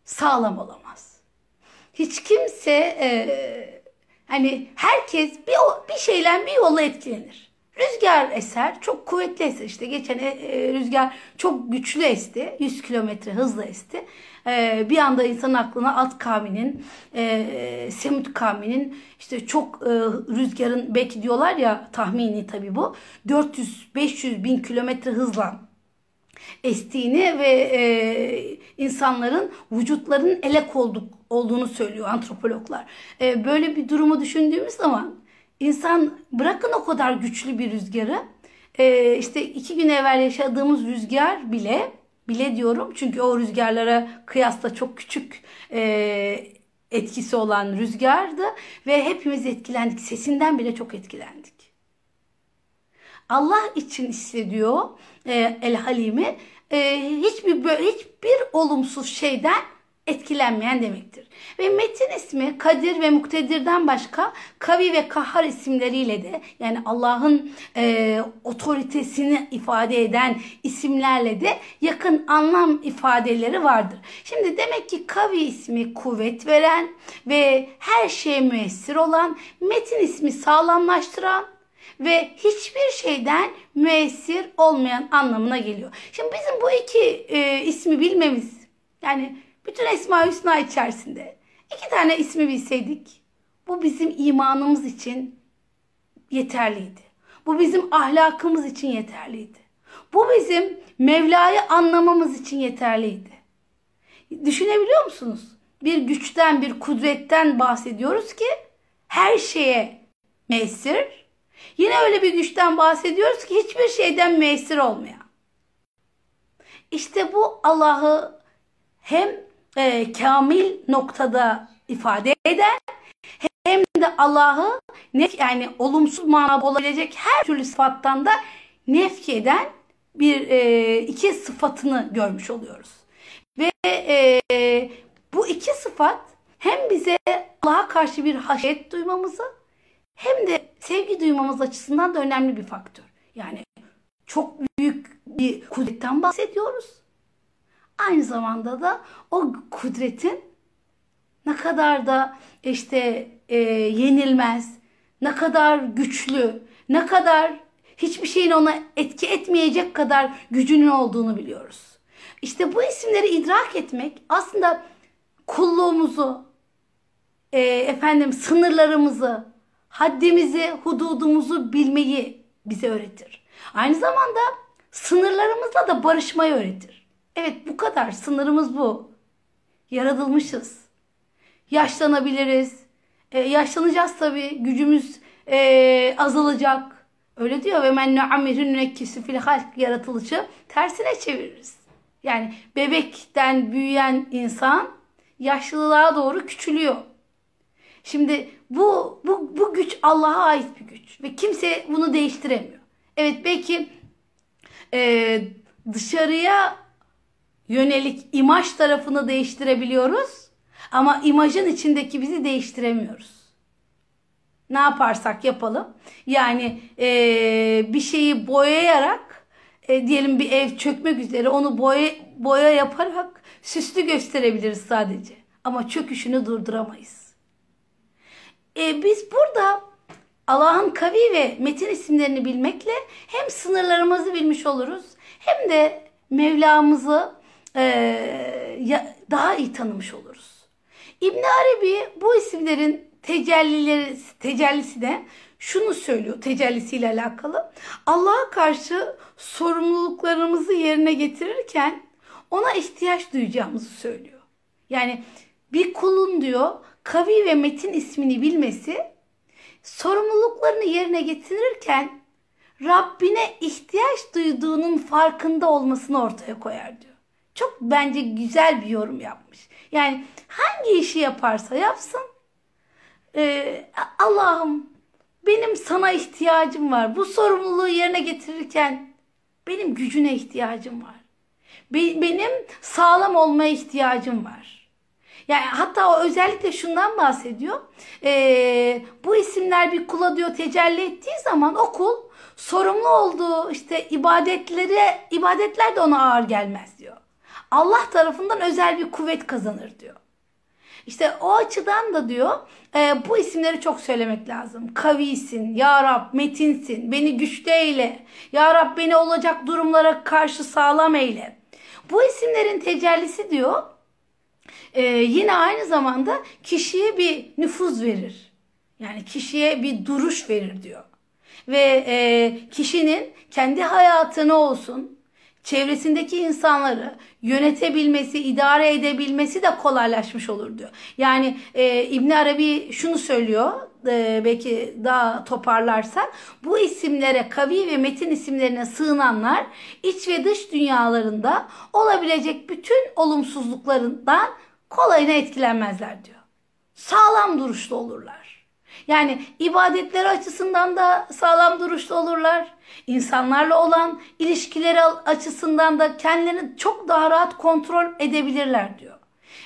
sağlam olamaz. Hiç kimse e, Hani herkes bir, bir şeyle bir yolla etkilenir. Rüzgar eser, çok kuvvetli eser. İşte geçen e, e, rüzgar çok güçlü esti, 100 kilometre hızla esti. E, bir anda insan aklına at kavminin, e, Semut kavminin işte çok e, rüzgarın belki diyorlar ya tahmini tabii bu 400-500 bin kilometre hızla estiğini ve e, insanların vücutlarının elek olduk, olduğunu söylüyor antropologlar. E, böyle bir durumu düşündüğümüz zaman insan bırakın o kadar güçlü bir rüzgarı e, işte iki gün evvel yaşadığımız rüzgar bile bile diyorum çünkü o rüzgarlara kıyasla çok küçük e, etkisi olan rüzgardı ve hepimiz etkilendik. Sesinden bile çok etkilendik. Allah için hissediyor e, El Halimi e, hiçbir hiçbir olumsuz şeyden etkilenmeyen demektir. Ve metin ismi Kadir ve Muktedir'den başka Kavi ve Kahhar isimleriyle de yani Allah'ın e, otoritesini ifade eden isimlerle de yakın anlam ifadeleri vardır. Şimdi demek ki Kavi ismi kuvvet veren ve her şeye müessir olan, metin ismi sağlamlaştıran, ve hiçbir şeyden müessir olmayan anlamına geliyor. Şimdi bizim bu iki e, ismi bilmemiz yani bütün Esma Hüsna içerisinde iki tane ismi bilseydik bu bizim imanımız için yeterliydi. Bu bizim ahlakımız için yeterliydi. Bu bizim Mevla'yı anlamamız için yeterliydi. Düşünebiliyor musunuz? Bir güçten, bir kudretten bahsediyoruz ki her şeye mesir, Yine öyle bir güçten bahsediyoruz ki hiçbir şeyden müessir olmayan. İşte bu Allah'ı hem e, kamil noktada ifade eden hem de Allah'ı ne yani olumsuz manada olabilecek her türlü sıfattan da nefk eden bir e, iki sıfatını görmüş oluyoruz. Ve e, bu iki sıfat hem bize Allah'a karşı bir haşet duymamızı hem de sevgi duymamız açısından da önemli bir faktör. Yani çok büyük bir kudretten bahsediyoruz. Aynı zamanda da o kudretin ne kadar da işte e, yenilmez, ne kadar güçlü, ne kadar hiçbir şeyin ona etki etmeyecek kadar gücünün olduğunu biliyoruz. İşte bu isimleri idrak etmek aslında kulluğumuzu, e, efendim sınırlarımızı, haddimizi, hududumuzu bilmeyi bize öğretir. Aynı zamanda sınırlarımızla da barışmayı öğretir. Evet bu kadar sınırımız bu. Yaratılmışız. Yaşlanabiliriz. E, yaşlanacağız tabii. Gücümüz e, azalacak. Öyle diyor ve men nu'amirun nekkisi fil halk yaratılışı tersine çeviririz. Yani bebekten büyüyen insan yaşlılığa doğru küçülüyor. Şimdi bu, bu, bu güç Allah'a ait bir güç ve kimse bunu değiştiremiyor. Evet belki e, dışarıya yönelik imaj tarafını değiştirebiliyoruz ama imajın içindeki bizi değiştiremiyoruz. Ne yaparsak yapalım. Yani e, bir şeyi boyayarak e, diyelim bir ev çökmek üzere onu boya, boya yaparak süslü gösterebiliriz sadece. Ama çöküşünü durduramayız. E, biz burada Allah'ın kavi ve metin isimlerini bilmekle hem sınırlarımızı bilmiş oluruz hem de Mevlamızı e, daha iyi tanımış oluruz. İbn Arabi bu isimlerin tecellileri tecellisi de şunu söylüyor tecellisiyle alakalı. Allah'a karşı sorumluluklarımızı yerine getirirken ona ihtiyaç duyacağımızı söylüyor. Yani bir kulun diyor kavi ve metin ismini bilmesi sorumluluklarını yerine getirirken Rabbine ihtiyaç duyduğunun farkında olmasını ortaya koyar diyor. Çok bence güzel bir yorum yapmış. Yani hangi işi yaparsa yapsın e, Allah'ım benim sana ihtiyacım var. Bu sorumluluğu yerine getirirken benim gücüne ihtiyacım var. Be, benim sağlam olmaya ihtiyacım var. Yani hatta o özellikle şundan bahsediyor. E, bu isimler bir kula diyor tecelli ettiği zaman o kul sorumlu olduğu işte ibadetlere ibadetler de ona ağır gelmez diyor. Allah tarafından özel bir kuvvet kazanır diyor. İşte o açıdan da diyor e, bu isimleri çok söylemek lazım. Kavisin, Ya Rab metinsin, beni güçlü eyle. Ya Rab beni olacak durumlara karşı sağlam eyle. Bu isimlerin tecellisi diyor e, yine aynı zamanda kişiye bir nüfuz verir. Yani kişiye bir duruş verir diyor. Ve e, kişinin kendi hayatını olsun, çevresindeki insanları yönetebilmesi, idare edebilmesi de kolaylaşmış olur diyor. Yani e, İbn Arabi şunu söylüyor, e, belki daha toparlarsak, bu isimlere, kavi ve metin isimlerine sığınanlar iç ve dış dünyalarında olabilecek bütün olumsuzluklarından kolayına etkilenmezler diyor. Sağlam duruşlu olurlar. Yani ibadetleri açısından da sağlam duruşlu olurlar. İnsanlarla olan ilişkileri açısından da kendilerini çok daha rahat kontrol edebilirler diyor.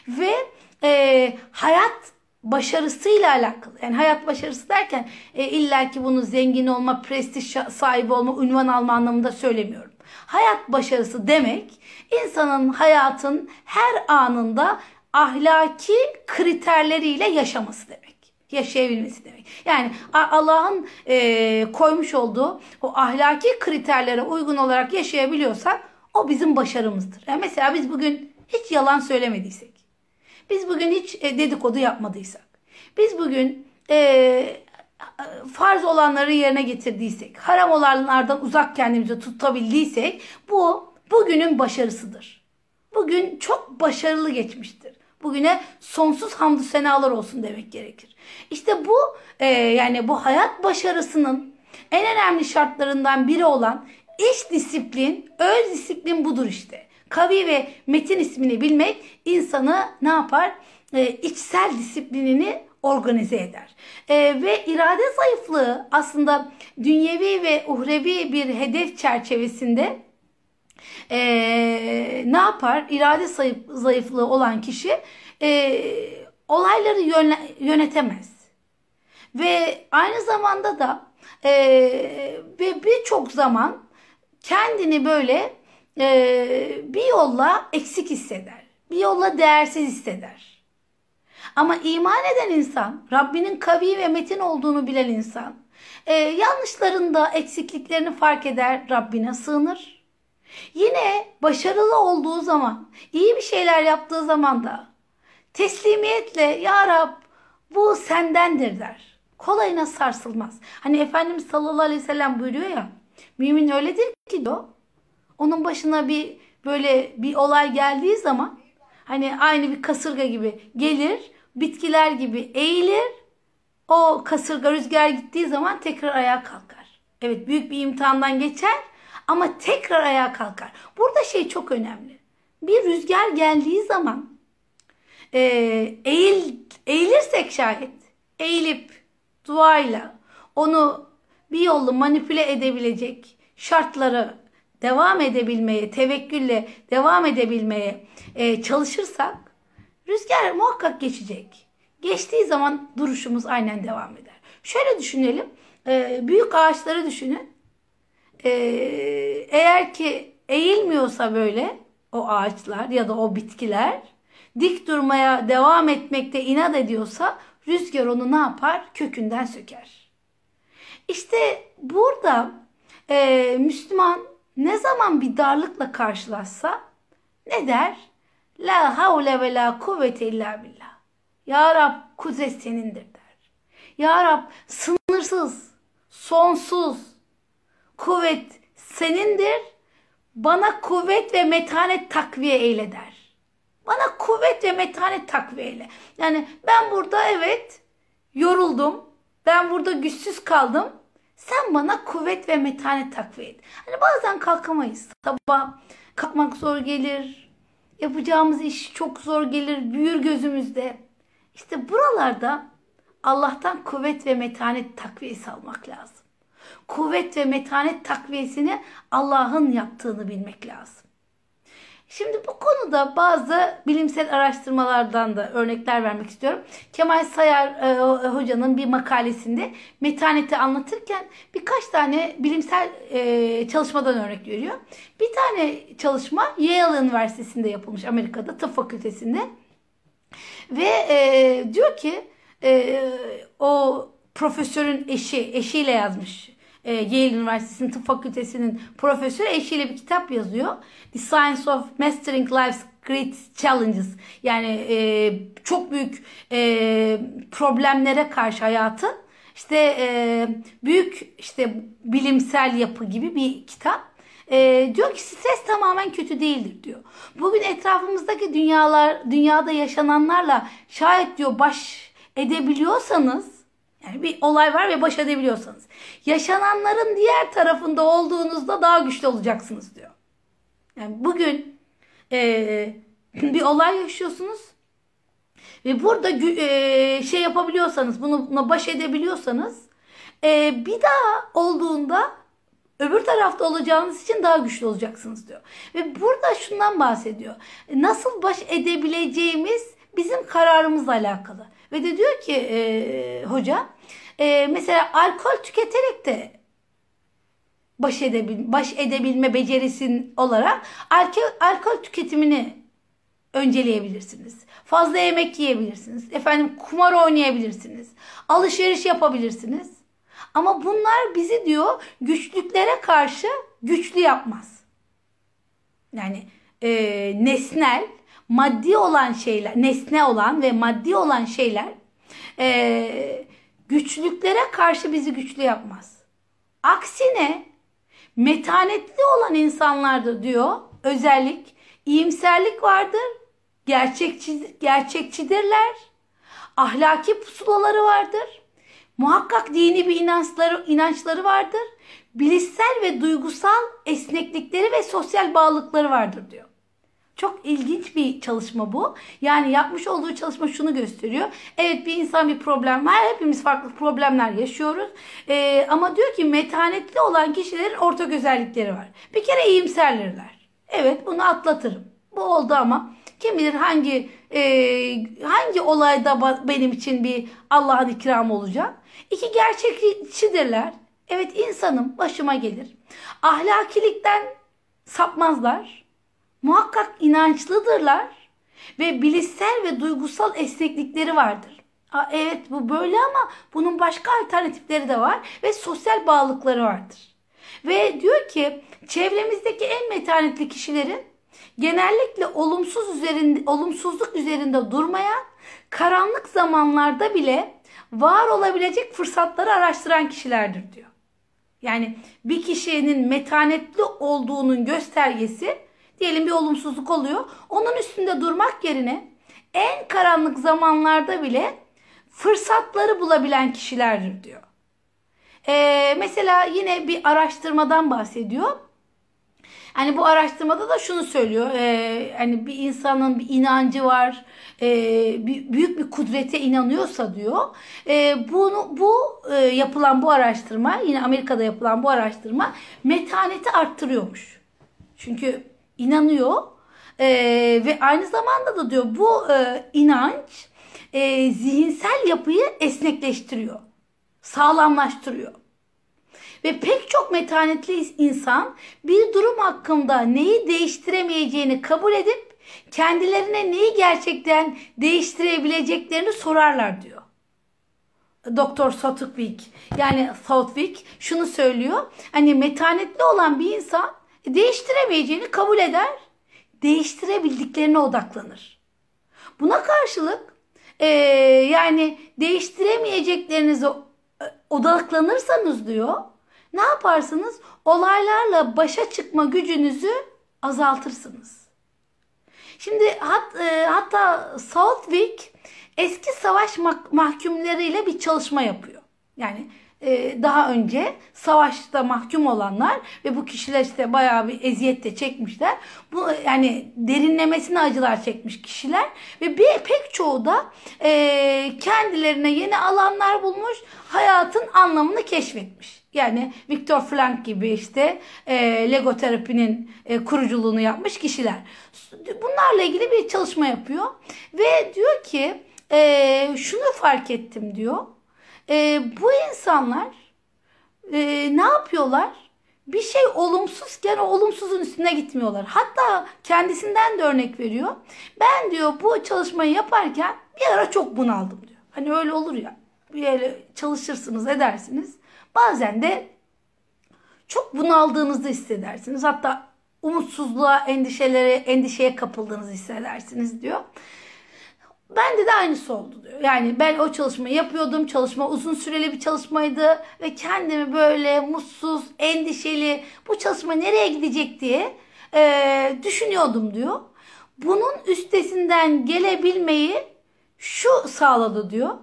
Ve e, hayat başarısıyla alakalı. Yani hayat başarısı derken e, illa ki bunu zengin olma, prestij sahibi olma, ünvan alma anlamında söylemiyorum. Hayat başarısı demek insanın hayatın her anında ahlaki kriterleriyle yaşaması demek yaşayabilmesi demek. Yani Allah'ın e, koymuş olduğu o ahlaki kriterlere uygun olarak yaşayabiliyorsak o bizim başarımızdır. Yani mesela biz bugün hiç yalan söylemediysek, biz bugün hiç e, dedikodu yapmadıysak, biz bugün e, farz olanları yerine getirdiysek, haram olanlardan uzak kendimizi tutabildiysek bu bugünün başarısıdır. Bugün çok başarılı geçmiştir. Bugüne sonsuz hamdü senalar olsun demek gerekir. İşte bu e, yani bu hayat başarısının en önemli şartlarından biri olan iş disiplin, öz disiplin budur işte. Kavi ve metin ismini bilmek insanı ne yapar? E, içsel disiplinini organize eder. E, ve irade zayıflığı aslında dünyevi ve uhrevi bir hedef çerçevesinde e, ne yapar? İrade zayıflığı olan kişi e, olayları yönetemez. Ve aynı zamanda da e, ve birçok zaman kendini böyle e, bir yolla eksik hisseder. Bir yolla değersiz hisseder. Ama iman eden insan, Rabbinin kavi ve metin olduğunu bilen insan, e, yanlışlarında eksikliklerini fark eder, Rabbine sığınır. Yine başarılı olduğu zaman, iyi bir şeyler yaptığı zaman da teslimiyetle Ya Rab bu sendendir der. Kolayına sarsılmaz. Hani Efendimiz sallallahu aleyhi ve sellem buyuruyor ya, mümin öyledir ki diyor, onun başına bir böyle bir olay geldiği zaman hani aynı bir kasırga gibi gelir, bitkiler gibi eğilir. O kasırga rüzgar gittiği zaman tekrar ayağa kalkar. Evet büyük bir imtihandan geçer ama tekrar ayağa kalkar. Burada şey çok önemli. Bir rüzgar geldiği zaman e, eğil, eğilirsek şayet eğilip duayla onu bir yolla manipüle edebilecek şartları devam edebilmeye, tevekkülle devam edebilmeye e, çalışırsak rüzgar muhakkak geçecek. Geçtiği zaman duruşumuz aynen devam eder. Şöyle düşünelim. E, büyük ağaçları düşünün. E, eğer ki eğilmiyorsa böyle o ağaçlar ya da o bitkiler dik durmaya devam etmekte inat ediyorsa rüzgar onu ne yapar? Kökünden söker. İşte burada e, Müslüman ne zaman bir darlıkla karşılaşsa ne der? La havle ve la kuvvete illa billah. Ya Rab kudret senindir der. Ya Rab sınırsız, sonsuz kuvvet senindir. Bana kuvvet ve metanet takviye eyle der. Bana kuvvet ve metanet takviye eyle. Yani ben burada evet yoruldum. Ben burada güçsüz kaldım. Sen bana kuvvet ve metanet takviye et. Hani bazen kalkamayız. Sabah kalkmak zor gelir. Yapacağımız iş çok zor gelir. Büyür gözümüzde. İşte buralarda Allah'tan kuvvet ve metanet takviyesi almak lazım. Kuvvet ve metanet takviyesini Allah'ın yaptığını bilmek lazım. Şimdi bu konuda bazı bilimsel araştırmalardan da örnekler vermek istiyorum. Kemal Sayar e, hocanın bir makalesinde metaneti anlatırken birkaç tane bilimsel e, çalışmadan örnek veriyor. Bir tane çalışma Yale Üniversitesi'nde yapılmış Amerika'da tıp fakültesinde. Ve e, diyor ki e, o profesörün eşi, eşiyle yazmış e, Yale Üniversitesi'nin tıp fakültesinin profesörü eşiyle bir kitap yazıyor. The Science of Mastering Life's Great Challenges. Yani e, çok büyük e, problemlere karşı hayatı işte e, büyük işte bilimsel yapı gibi bir kitap. E, diyor ki stres tamamen kötü değildir diyor. Bugün etrafımızdaki dünyalar, dünyada yaşananlarla şayet diyor baş edebiliyorsanız yani bir olay var ve baş edebiliyorsanız. Yaşananların diğer tarafında olduğunuzda daha güçlü olacaksınız diyor. Yani bugün e, bir olay yaşıyorsunuz ve burada e, şey yapabiliyorsanız, bunu, buna baş edebiliyorsanız e, bir daha olduğunda öbür tarafta olacağınız için daha güçlü olacaksınız diyor. Ve burada şundan bahsediyor. Nasıl baş edebileceğimiz bizim kararımızla alakalı. Ve de diyor ki e, hoca e, mesela alkol tüketerek de baş, edebil, baş edebilme becerisin olarak alkol, alkol tüketimini önceleyebilirsiniz. Fazla yemek yiyebilirsiniz. Efendim kumar oynayabilirsiniz. Alışveriş yapabilirsiniz. Ama bunlar bizi diyor güçlüklere karşı güçlü yapmaz. Yani e, nesnel maddi olan şeyler, nesne olan ve maddi olan şeyler e, güçlüklere karşı bizi güçlü yapmaz. Aksine metanetli olan insanlarda diyor özellik iyimserlik vardır, gerçekçi, gerçekçidirler, ahlaki pusulaları vardır, muhakkak dini bir inançları, inançları vardır, bilişsel ve duygusal esneklikleri ve sosyal bağlılıkları vardır diyor. Çok ilginç bir çalışma bu. Yani yapmış olduğu çalışma şunu gösteriyor. Evet bir insan bir problem var. Hepimiz farklı problemler yaşıyoruz. Ee, ama diyor ki metanetli olan kişilerin ortak özellikleri var. Bir kere iyimserlerler. Evet bunu atlatırım. Bu oldu ama kim bilir hangi e, hangi olayda benim için bir Allah'ın ikramı olacak. İki gerçekçidirler. Evet insanım başıma gelir. Ahlakilikten sapmazlar. Muhakkak inançlıdırlar ve bilişsel ve duygusal esneklikleri vardır. Aa, evet bu böyle ama bunun başka alternatifleri de var ve sosyal bağlılıkları vardır. Ve diyor ki çevremizdeki en metanetli kişilerin genellikle olumsuz üzerinde, olumsuzluk üzerinde durmayan, karanlık zamanlarda bile var olabilecek fırsatları araştıran kişilerdir diyor. Yani bir kişinin metanetli olduğunun göstergesi diyelim bir olumsuzluk oluyor. Onun üstünde durmak yerine en karanlık zamanlarda bile fırsatları bulabilen kişilerdir diyor. Ee, mesela yine bir araştırmadan bahsediyor. Hani bu araştırmada da şunu söylüyor. E, hani bir insanın bir inancı var. E, bir, büyük bir kudrete inanıyorsa diyor. E, bunu bu e, yapılan bu araştırma yine Amerika'da yapılan bu araştırma metaneti arttırıyormuş. Çünkü inanıyor e, ve aynı zamanda da diyor bu e, inanç e, zihinsel yapıyı esnekleştiriyor. Sağlamlaştırıyor. Ve pek çok metanetli insan bir durum hakkında neyi değiştiremeyeceğini kabul edip kendilerine neyi gerçekten değiştirebileceklerini sorarlar diyor. Doktor Southwick yani Southwick şunu söylüyor. Hani metanetli olan bir insan değiştiremeyeceğini kabul eder. Değiştirebildiklerine odaklanır. Buna karşılık e, yani değiştiremeyeceklerinize odaklanırsanız diyor ne yaparsınız? Olaylarla başa çıkma gücünüzü azaltırsınız. Şimdi hat, e, hatta Southwick eski savaş mahkumlarıyla bir çalışma yapıyor. Yani e, daha önce savaşta mahkum olanlar ve bu kişiler işte bayağı bir eziyet de çekmişler. Bu yani derinlemesine acılar çekmiş kişiler ve bir pek çoğu da e, kendilerine yeni alanlar bulmuş, hayatın anlamını keşfetmiş. Yani Viktor Frank gibi işte e, Lego terapinin e, kuruculuğunu yapmış kişiler. Bunlarla ilgili bir çalışma yapıyor ve diyor ki e, şunu fark ettim diyor e, bu insanlar e, ne yapıyorlar? Bir şey olumsuzken o olumsuzun üstüne gitmiyorlar. Hatta kendisinden de örnek veriyor. Ben diyor bu çalışmayı yaparken bir ara çok bunaldım diyor. Hani öyle olur ya. Böyle çalışırsınız edersiniz. Bazen de çok bunaldığınızı hissedersiniz. Hatta umutsuzluğa, endişelere, endişeye kapıldığınızı hissedersiniz diyor. Bende de aynısı oldu diyor. Yani ben o çalışmayı yapıyordum. Çalışma uzun süreli bir çalışmaydı ve kendimi böyle mutsuz, endişeli bu çalışma nereye gidecek diye e, düşünüyordum diyor. Bunun üstesinden gelebilmeyi şu sağladı diyor.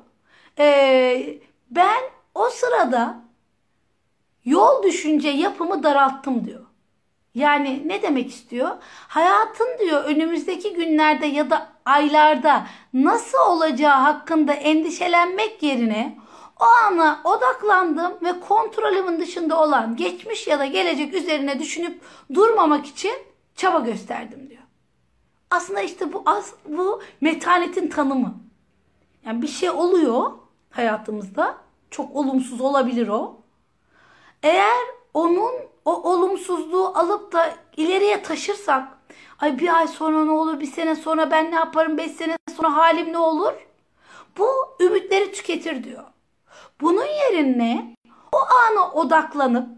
E, ben o sırada yol düşünce yapımı daralttım diyor. Yani ne demek istiyor? Hayatın diyor önümüzdeki günlerde ya da aylarda nasıl olacağı hakkında endişelenmek yerine o ana odaklandım ve kontrolümün dışında olan geçmiş ya da gelecek üzerine düşünüp durmamak için çaba gösterdim diyor. Aslında işte bu bu metanetin tanımı. Yani bir şey oluyor hayatımızda. Çok olumsuz olabilir o. Eğer onun o olumsuzluğu alıp da ileriye taşırsak ay bir ay sonra ne olur bir sene sonra ben ne yaparım beş sene sonra halim ne olur? Bu ümitleri tüketir diyor. Bunun yerine o ana odaklanıp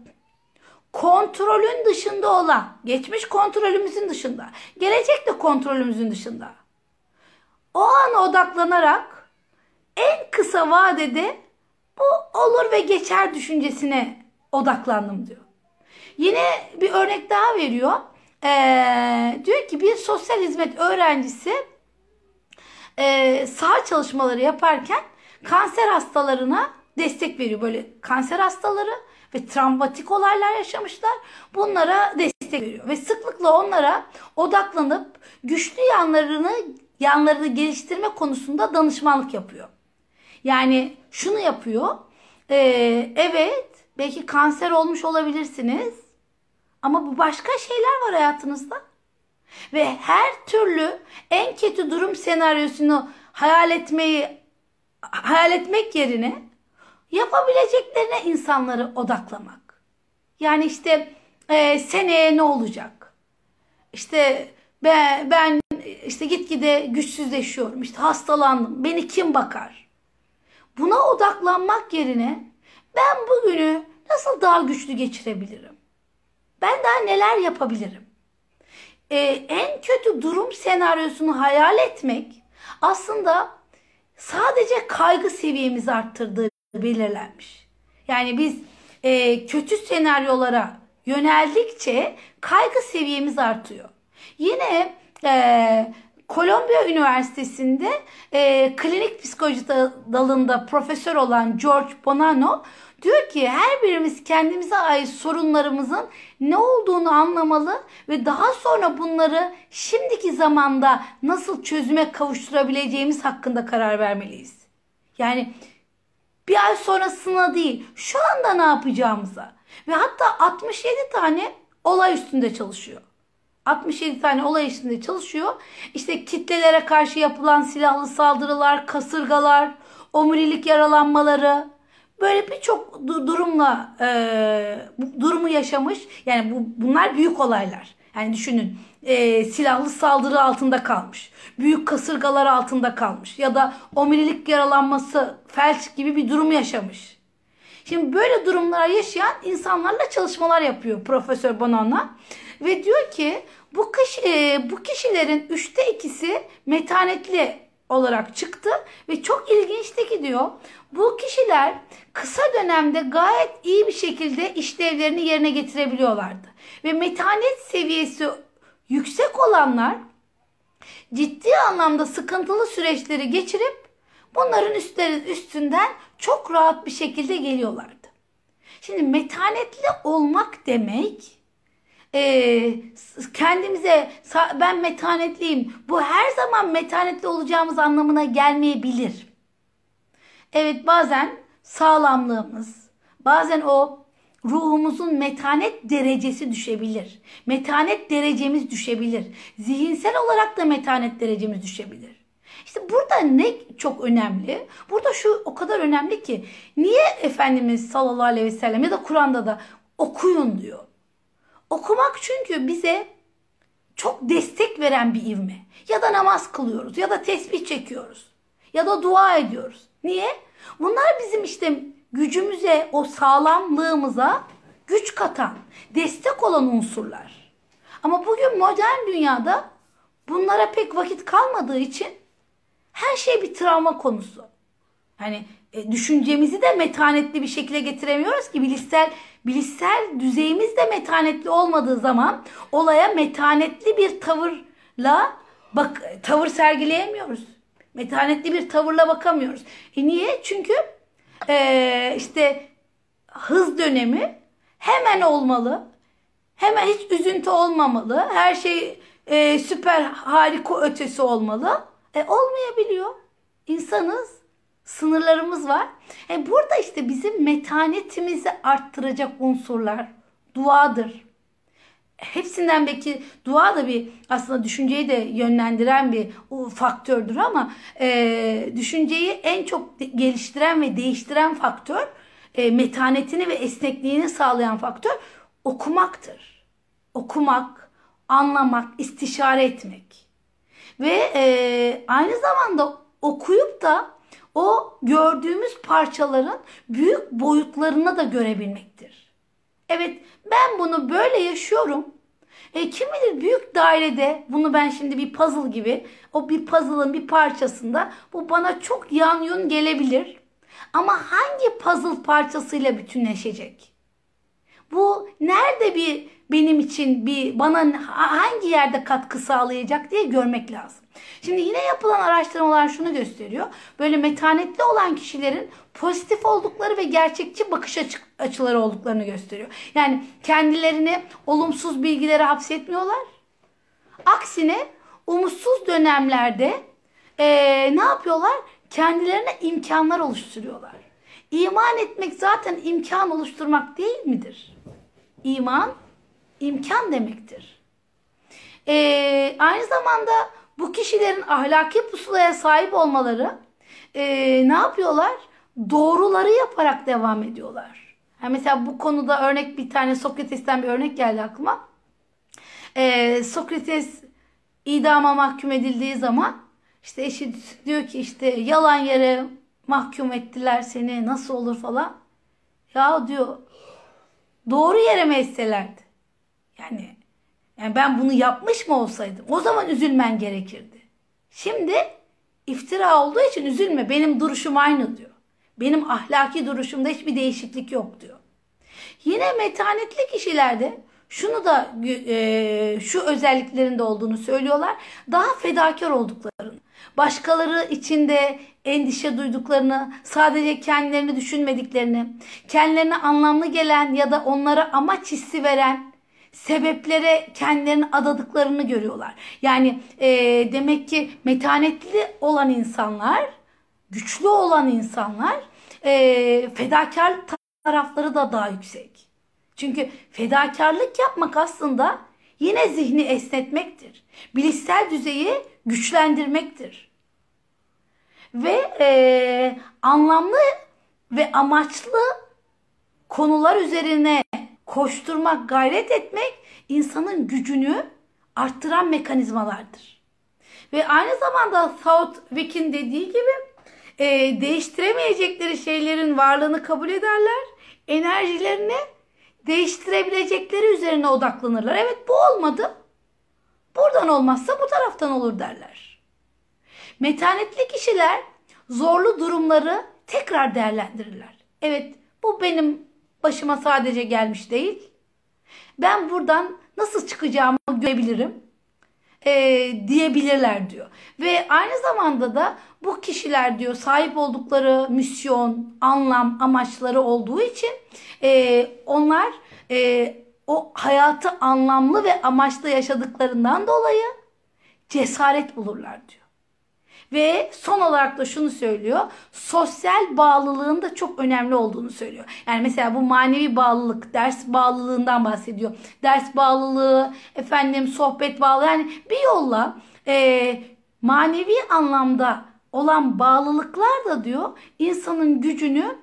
kontrolün dışında olan, geçmiş kontrolümüzün dışında, gelecek de kontrolümüzün dışında. O ana odaklanarak en kısa vadede bu olur ve geçer düşüncesine odaklandım diyor. Yine bir örnek daha veriyor. Ee, diyor ki bir sosyal hizmet öğrencisi e, saha çalışmaları yaparken kanser hastalarına destek veriyor. Böyle kanser hastaları ve travmatik olaylar yaşamışlar. Bunlara destek veriyor ve sıklıkla onlara odaklanıp güçlü yanlarını yanlarını geliştirme konusunda danışmanlık yapıyor. Yani şunu yapıyor. E, evet belki kanser olmuş olabilirsiniz ama bu başka şeyler var hayatınızda. Ve her türlü en kötü durum senaryosunu hayal etmeyi hayal etmek yerine yapabileceklerine insanları odaklamak. Yani işte e, seneye ne olacak? İşte ben, ben işte gitgide güçsüzleşiyorum. İşte hastalandım. Beni kim bakar? Buna odaklanmak yerine ben bugünü nasıl daha güçlü geçirebilirim? Ben daha neler yapabilirim? Ee, en kötü durum senaryosunu hayal etmek aslında sadece kaygı seviyemizi arttırdığı belirlenmiş. Yani biz e, kötü senaryolara yöneldikçe kaygı seviyemiz artıyor. Yine e, Kolombiya Üniversitesi'nde e, klinik psikoloji dalında profesör olan George Bonanno diyor ki her birimiz kendimize ait sorunlarımızın ne olduğunu anlamalı ve daha sonra bunları şimdiki zamanda nasıl çözüme kavuşturabileceğimiz hakkında karar vermeliyiz. Yani bir ay sonrasına değil şu anda ne yapacağımıza ve hatta 67 tane olay üstünde çalışıyor. 67 tane olay üstünde çalışıyor. İşte kitlelere karşı yapılan silahlı saldırılar, kasırgalar, omurilik yaralanmaları böyle birçok durumla e, durumu yaşamış. Yani bu bunlar büyük olaylar. Yani düşünün e, silahlı saldırı altında kalmış. Büyük kasırgalar altında kalmış. Ya da omurilik yaralanması, felç gibi bir durum yaşamış. Şimdi böyle durumlar yaşayan insanlarla çalışmalar yapıyor Profesör Bonanna. Ve diyor ki bu, kişi, e, bu kişilerin üçte ikisi metanetli olarak çıktı ve çok ilginçti ki diyor bu kişiler kısa dönemde gayet iyi bir şekilde işlevlerini yerine getirebiliyorlardı. Ve metanet seviyesi yüksek olanlar ciddi anlamda sıkıntılı süreçleri geçirip bunların üstleri, üstünden çok rahat bir şekilde geliyorlardı. Şimdi metanetli olmak demek e, kendimize ben metanetliyim bu her zaman metanetli olacağımız anlamına gelmeyebilir. Evet bazen sağlamlığımız bazen o ruhumuzun metanet derecesi düşebilir. Metanet derecemiz düşebilir. Zihinsel olarak da metanet derecemiz düşebilir. İşte burada ne çok önemli? Burada şu o kadar önemli ki niye Efendimiz sallallahu aleyhi ve sellem ya da Kur'an'da da okuyun diyor. Okumak çünkü bize çok destek veren bir ivme. Ya da namaz kılıyoruz ya da tesbih çekiyoruz ya da dua ediyoruz. Niye? Bunlar bizim işte gücümüze, o sağlamlığımıza güç katan, destek olan unsurlar. Ama bugün modern dünyada bunlara pek vakit kalmadığı için her şey bir travma konusu. Hani e, düşüncemizi de metanetli bir şekilde getiremiyoruz ki bilişsel bilişsel düzeyimiz de metanetli olmadığı zaman olaya metanetli bir tavırla bak tavır sergileyemiyoruz. Metanetli bir tavırla bakamıyoruz. E niye? Çünkü e, işte hız dönemi hemen olmalı. Hemen hiç üzüntü olmamalı. Her şey e, süper harika ötesi olmalı. E olmayabiliyor. İnsanız sınırlarımız var. E burada işte bizim metanetimizi arttıracak unsurlar duadır. Hepsinden belki dua da bir aslında düşünceyi de yönlendiren bir faktördür ama e, düşünceyi en çok geliştiren ve değiştiren faktör e, metanetini ve esnekliğini sağlayan faktör okumaktır. Okumak, anlamak, istişare etmek. Ve e, aynı zamanda okuyup da o gördüğümüz parçaların büyük boyutlarını da görebilmektir. Evet ben bunu böyle yaşıyorum. E, kim bilir büyük dairede bunu ben şimdi bir puzzle gibi o bir puzzle'ın bir parçasında bu bana çok yan yön gelebilir. Ama hangi puzzle parçasıyla bütünleşecek? Bu nerede bir benim için bir bana hangi yerde katkı sağlayacak diye görmek lazım. Şimdi yine yapılan araştırmalar şunu gösteriyor. Böyle metanetli olan kişilerin pozitif oldukları ve gerçekçi bakış açıları olduklarını gösteriyor. Yani kendilerini olumsuz bilgilere hapsetmiyorlar. Aksine umutsuz dönemlerde ee, ne yapıyorlar? Kendilerine imkanlar oluşturuyorlar. İman etmek zaten imkan oluşturmak değil midir? İman imkan demektir. Ee, aynı zamanda bu kişilerin ahlaki pusulaya sahip olmaları e, ne yapıyorlar? Doğruları yaparak devam ediyorlar. Yani mesela bu konuda örnek bir tane Sokrates'ten bir örnek geldi aklıma. Ee, Sokrates idama mahkum edildiği zaman işte eşi diyor ki işte yalan yere mahkum ettiler seni nasıl olur falan. Ya diyor doğru yere mi etselerdi? Yani yani ben bunu yapmış mı olsaydım o zaman üzülmen gerekirdi. Şimdi iftira olduğu için üzülme benim duruşum aynı diyor. Benim ahlaki duruşumda hiçbir değişiklik yok diyor. Yine metanetli kişilerde şunu da e, şu özelliklerinde olduğunu söylüyorlar. Daha fedakar olduklarını, başkaları içinde endişe duyduklarını, sadece kendilerini düşünmediklerini, kendilerine anlamlı gelen ya da onlara amaç hissi veren sebeplere kendilerini adadıklarını görüyorlar. Yani e, demek ki metanetli olan insanlar, güçlü olan insanlar e, fedakar tarafları da daha yüksek. Çünkü fedakarlık yapmak aslında yine zihni esnetmektir. Bilişsel düzeyi güçlendirmektir. Ve e, anlamlı ve amaçlı konular üzerine koşturmak, gayret etmek insanın gücünü arttıran mekanizmalardır. Ve aynı zamanda Southwick'in dediği gibi e, değiştiremeyecekleri şeylerin varlığını kabul ederler. Enerjilerini değiştirebilecekleri üzerine odaklanırlar. Evet bu olmadı. Buradan olmazsa bu taraftan olur derler. Metanetli kişiler zorlu durumları tekrar değerlendirirler. Evet bu benim başıma sadece gelmiş değil. Ben buradan nasıl çıkacağımı görebilirim e, diyebilirler diyor. Ve aynı zamanda da bu kişiler diyor sahip oldukları misyon, anlam, amaçları olduğu için e, onlar e, o hayatı anlamlı ve amaçlı yaşadıklarından dolayı cesaret bulurlar diyor. Ve son olarak da şunu söylüyor. Sosyal bağlılığın da çok önemli olduğunu söylüyor. Yani mesela bu manevi bağlılık, ders bağlılığından bahsediyor. Ders bağlılığı, efendim sohbet bağlılığı. Yani bir yolla e, manevi anlamda olan bağlılıklar da diyor insanın gücünü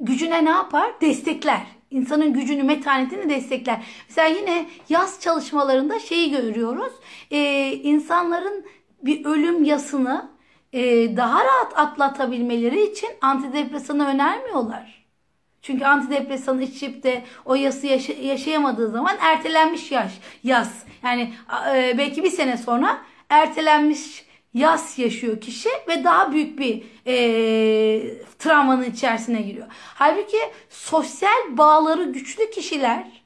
gücüne ne yapar? Destekler. İnsanın gücünü, metanetini destekler. Mesela yine yaz çalışmalarında şeyi görüyoruz. Ee, insanların bir ölüm yasını e, daha rahat atlatabilmeleri için antidepresanı önermiyorlar. Çünkü antidepresanı içip de o yası yaşa yaşayamadığı zaman ertelenmiş yaş, yaz. Yani e, belki bir sene sonra ertelenmiş yas yaşıyor kişi ve daha büyük bir e, travmanın içerisine giriyor. Halbuki sosyal bağları güçlü kişiler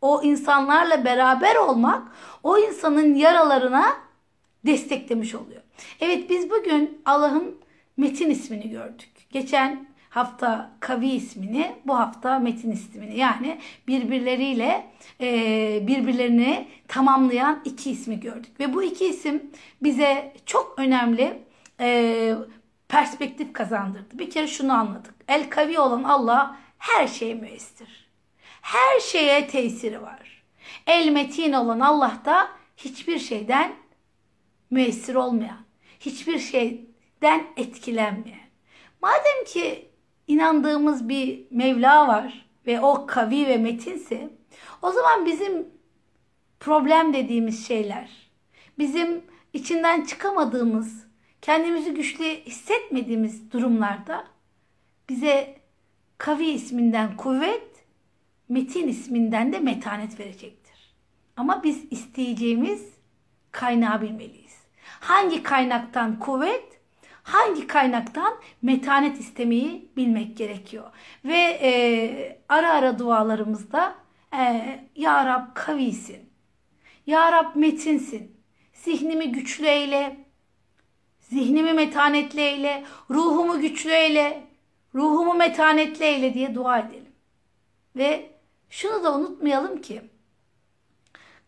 o insanlarla beraber olmak o insanın yaralarına desteklemiş oluyor. Evet biz bugün Allah'ın Metin ismini gördük. Geçen hafta Kavi ismini, bu hafta Metin ismini yani birbirleriyle e, birbirlerini tamamlayan iki ismi gördük. Ve bu iki isim bize çok önemli e, perspektif kazandırdı. Bir kere şunu anladık. El Kavi olan Allah her şeye müessir. Her şeye tesiri var. El Metin olan Allah da hiçbir şeyden müessir olmayan, hiçbir şeyden etkilenmeyen. Madem ki inandığımız bir Mevla var ve o kavi ve metinse o zaman bizim problem dediğimiz şeyler, bizim içinden çıkamadığımız, kendimizi güçlü hissetmediğimiz durumlarda bize kavi isminden kuvvet, metin isminden de metanet verecektir. Ama biz isteyeceğimiz kaynağı bilmeliyiz. Hangi kaynaktan kuvvet, hangi kaynaktan metanet istemeyi bilmek gerekiyor. Ve e, ara ara dualarımızda Ee, ya Rab kavisin. Ya Rab metinsin. Zihnimi güçlü eyle. Zihnimi metanetli eyle. Ruhumu güçlü eyle. Ruhumu metanetli eyle diye dua edelim. Ve şunu da unutmayalım ki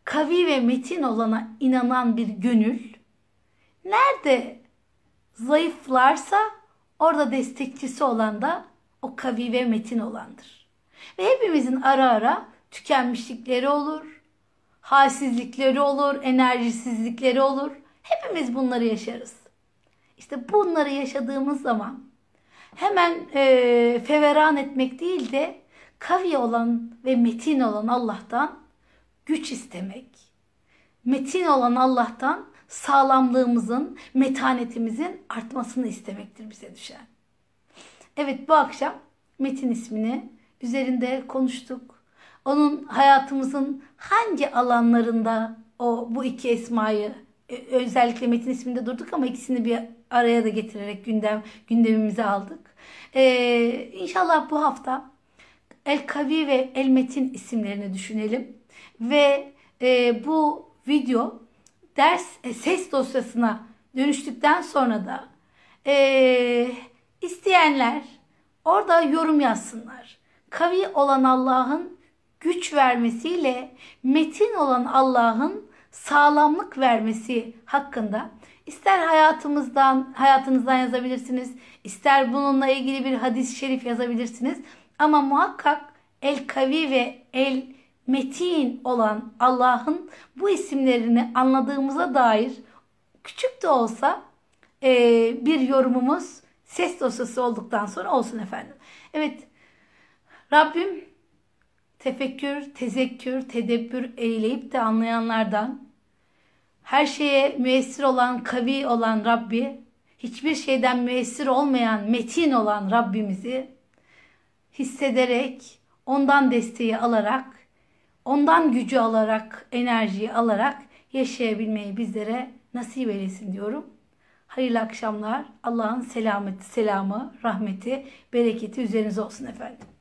kavi ve metin olana inanan bir gönül nerede zayıflarsa orada destekçisi olan da o kavi ve metin olandır. Ve hepimizin ara ara tükenmişlikleri olur, halsizlikleri olur, enerjisizlikleri olur. Hepimiz bunları yaşarız. İşte bunları yaşadığımız zaman hemen e, feveran etmek değil de kavi olan ve metin olan Allah'tan güç istemek. Metin olan Allah'tan sağlamlığımızın, metanetimizin artmasını istemektir bize düşen. Evet bu akşam Metin ismini üzerinde konuştuk. Onun hayatımızın hangi alanlarında o bu iki esmayı özellikle Metin isminde durduk ama ikisini bir araya da getirerek gündem gündemimize aldık. Ee, inşallah bu hafta El Kavi ve El Metin isimlerini düşünelim ve e, bu video ders e, ses dosyasına dönüştükten sonra da e, isteyenler orada yorum yazsınlar. Kavi olan Allah'ın güç vermesiyle metin olan Allah'ın sağlamlık vermesi hakkında ister hayatımızdan hayatınızdan yazabilirsiniz, ister bununla ilgili bir hadis-i şerif yazabilirsiniz ama muhakkak El Kavi ve El Metin olan Allah'ın bu isimlerini anladığımıza dair küçük de olsa e, bir yorumumuz ses dosyası olduktan sonra olsun efendim. Evet Rabbim tefekkür, tezekkür, tedebbür eyleyip de anlayanlardan her şeye müessir olan, kavi olan Rabbi, hiçbir şeyden müessir olmayan, metin olan Rabbimizi hissederek, ondan desteği alarak, ondan gücü alarak, enerjiyi alarak yaşayabilmeyi bizlere nasip eylesin diyorum. Hayırlı akşamlar. Allah'ın selameti, selamı, rahmeti, bereketi üzerinize olsun efendim.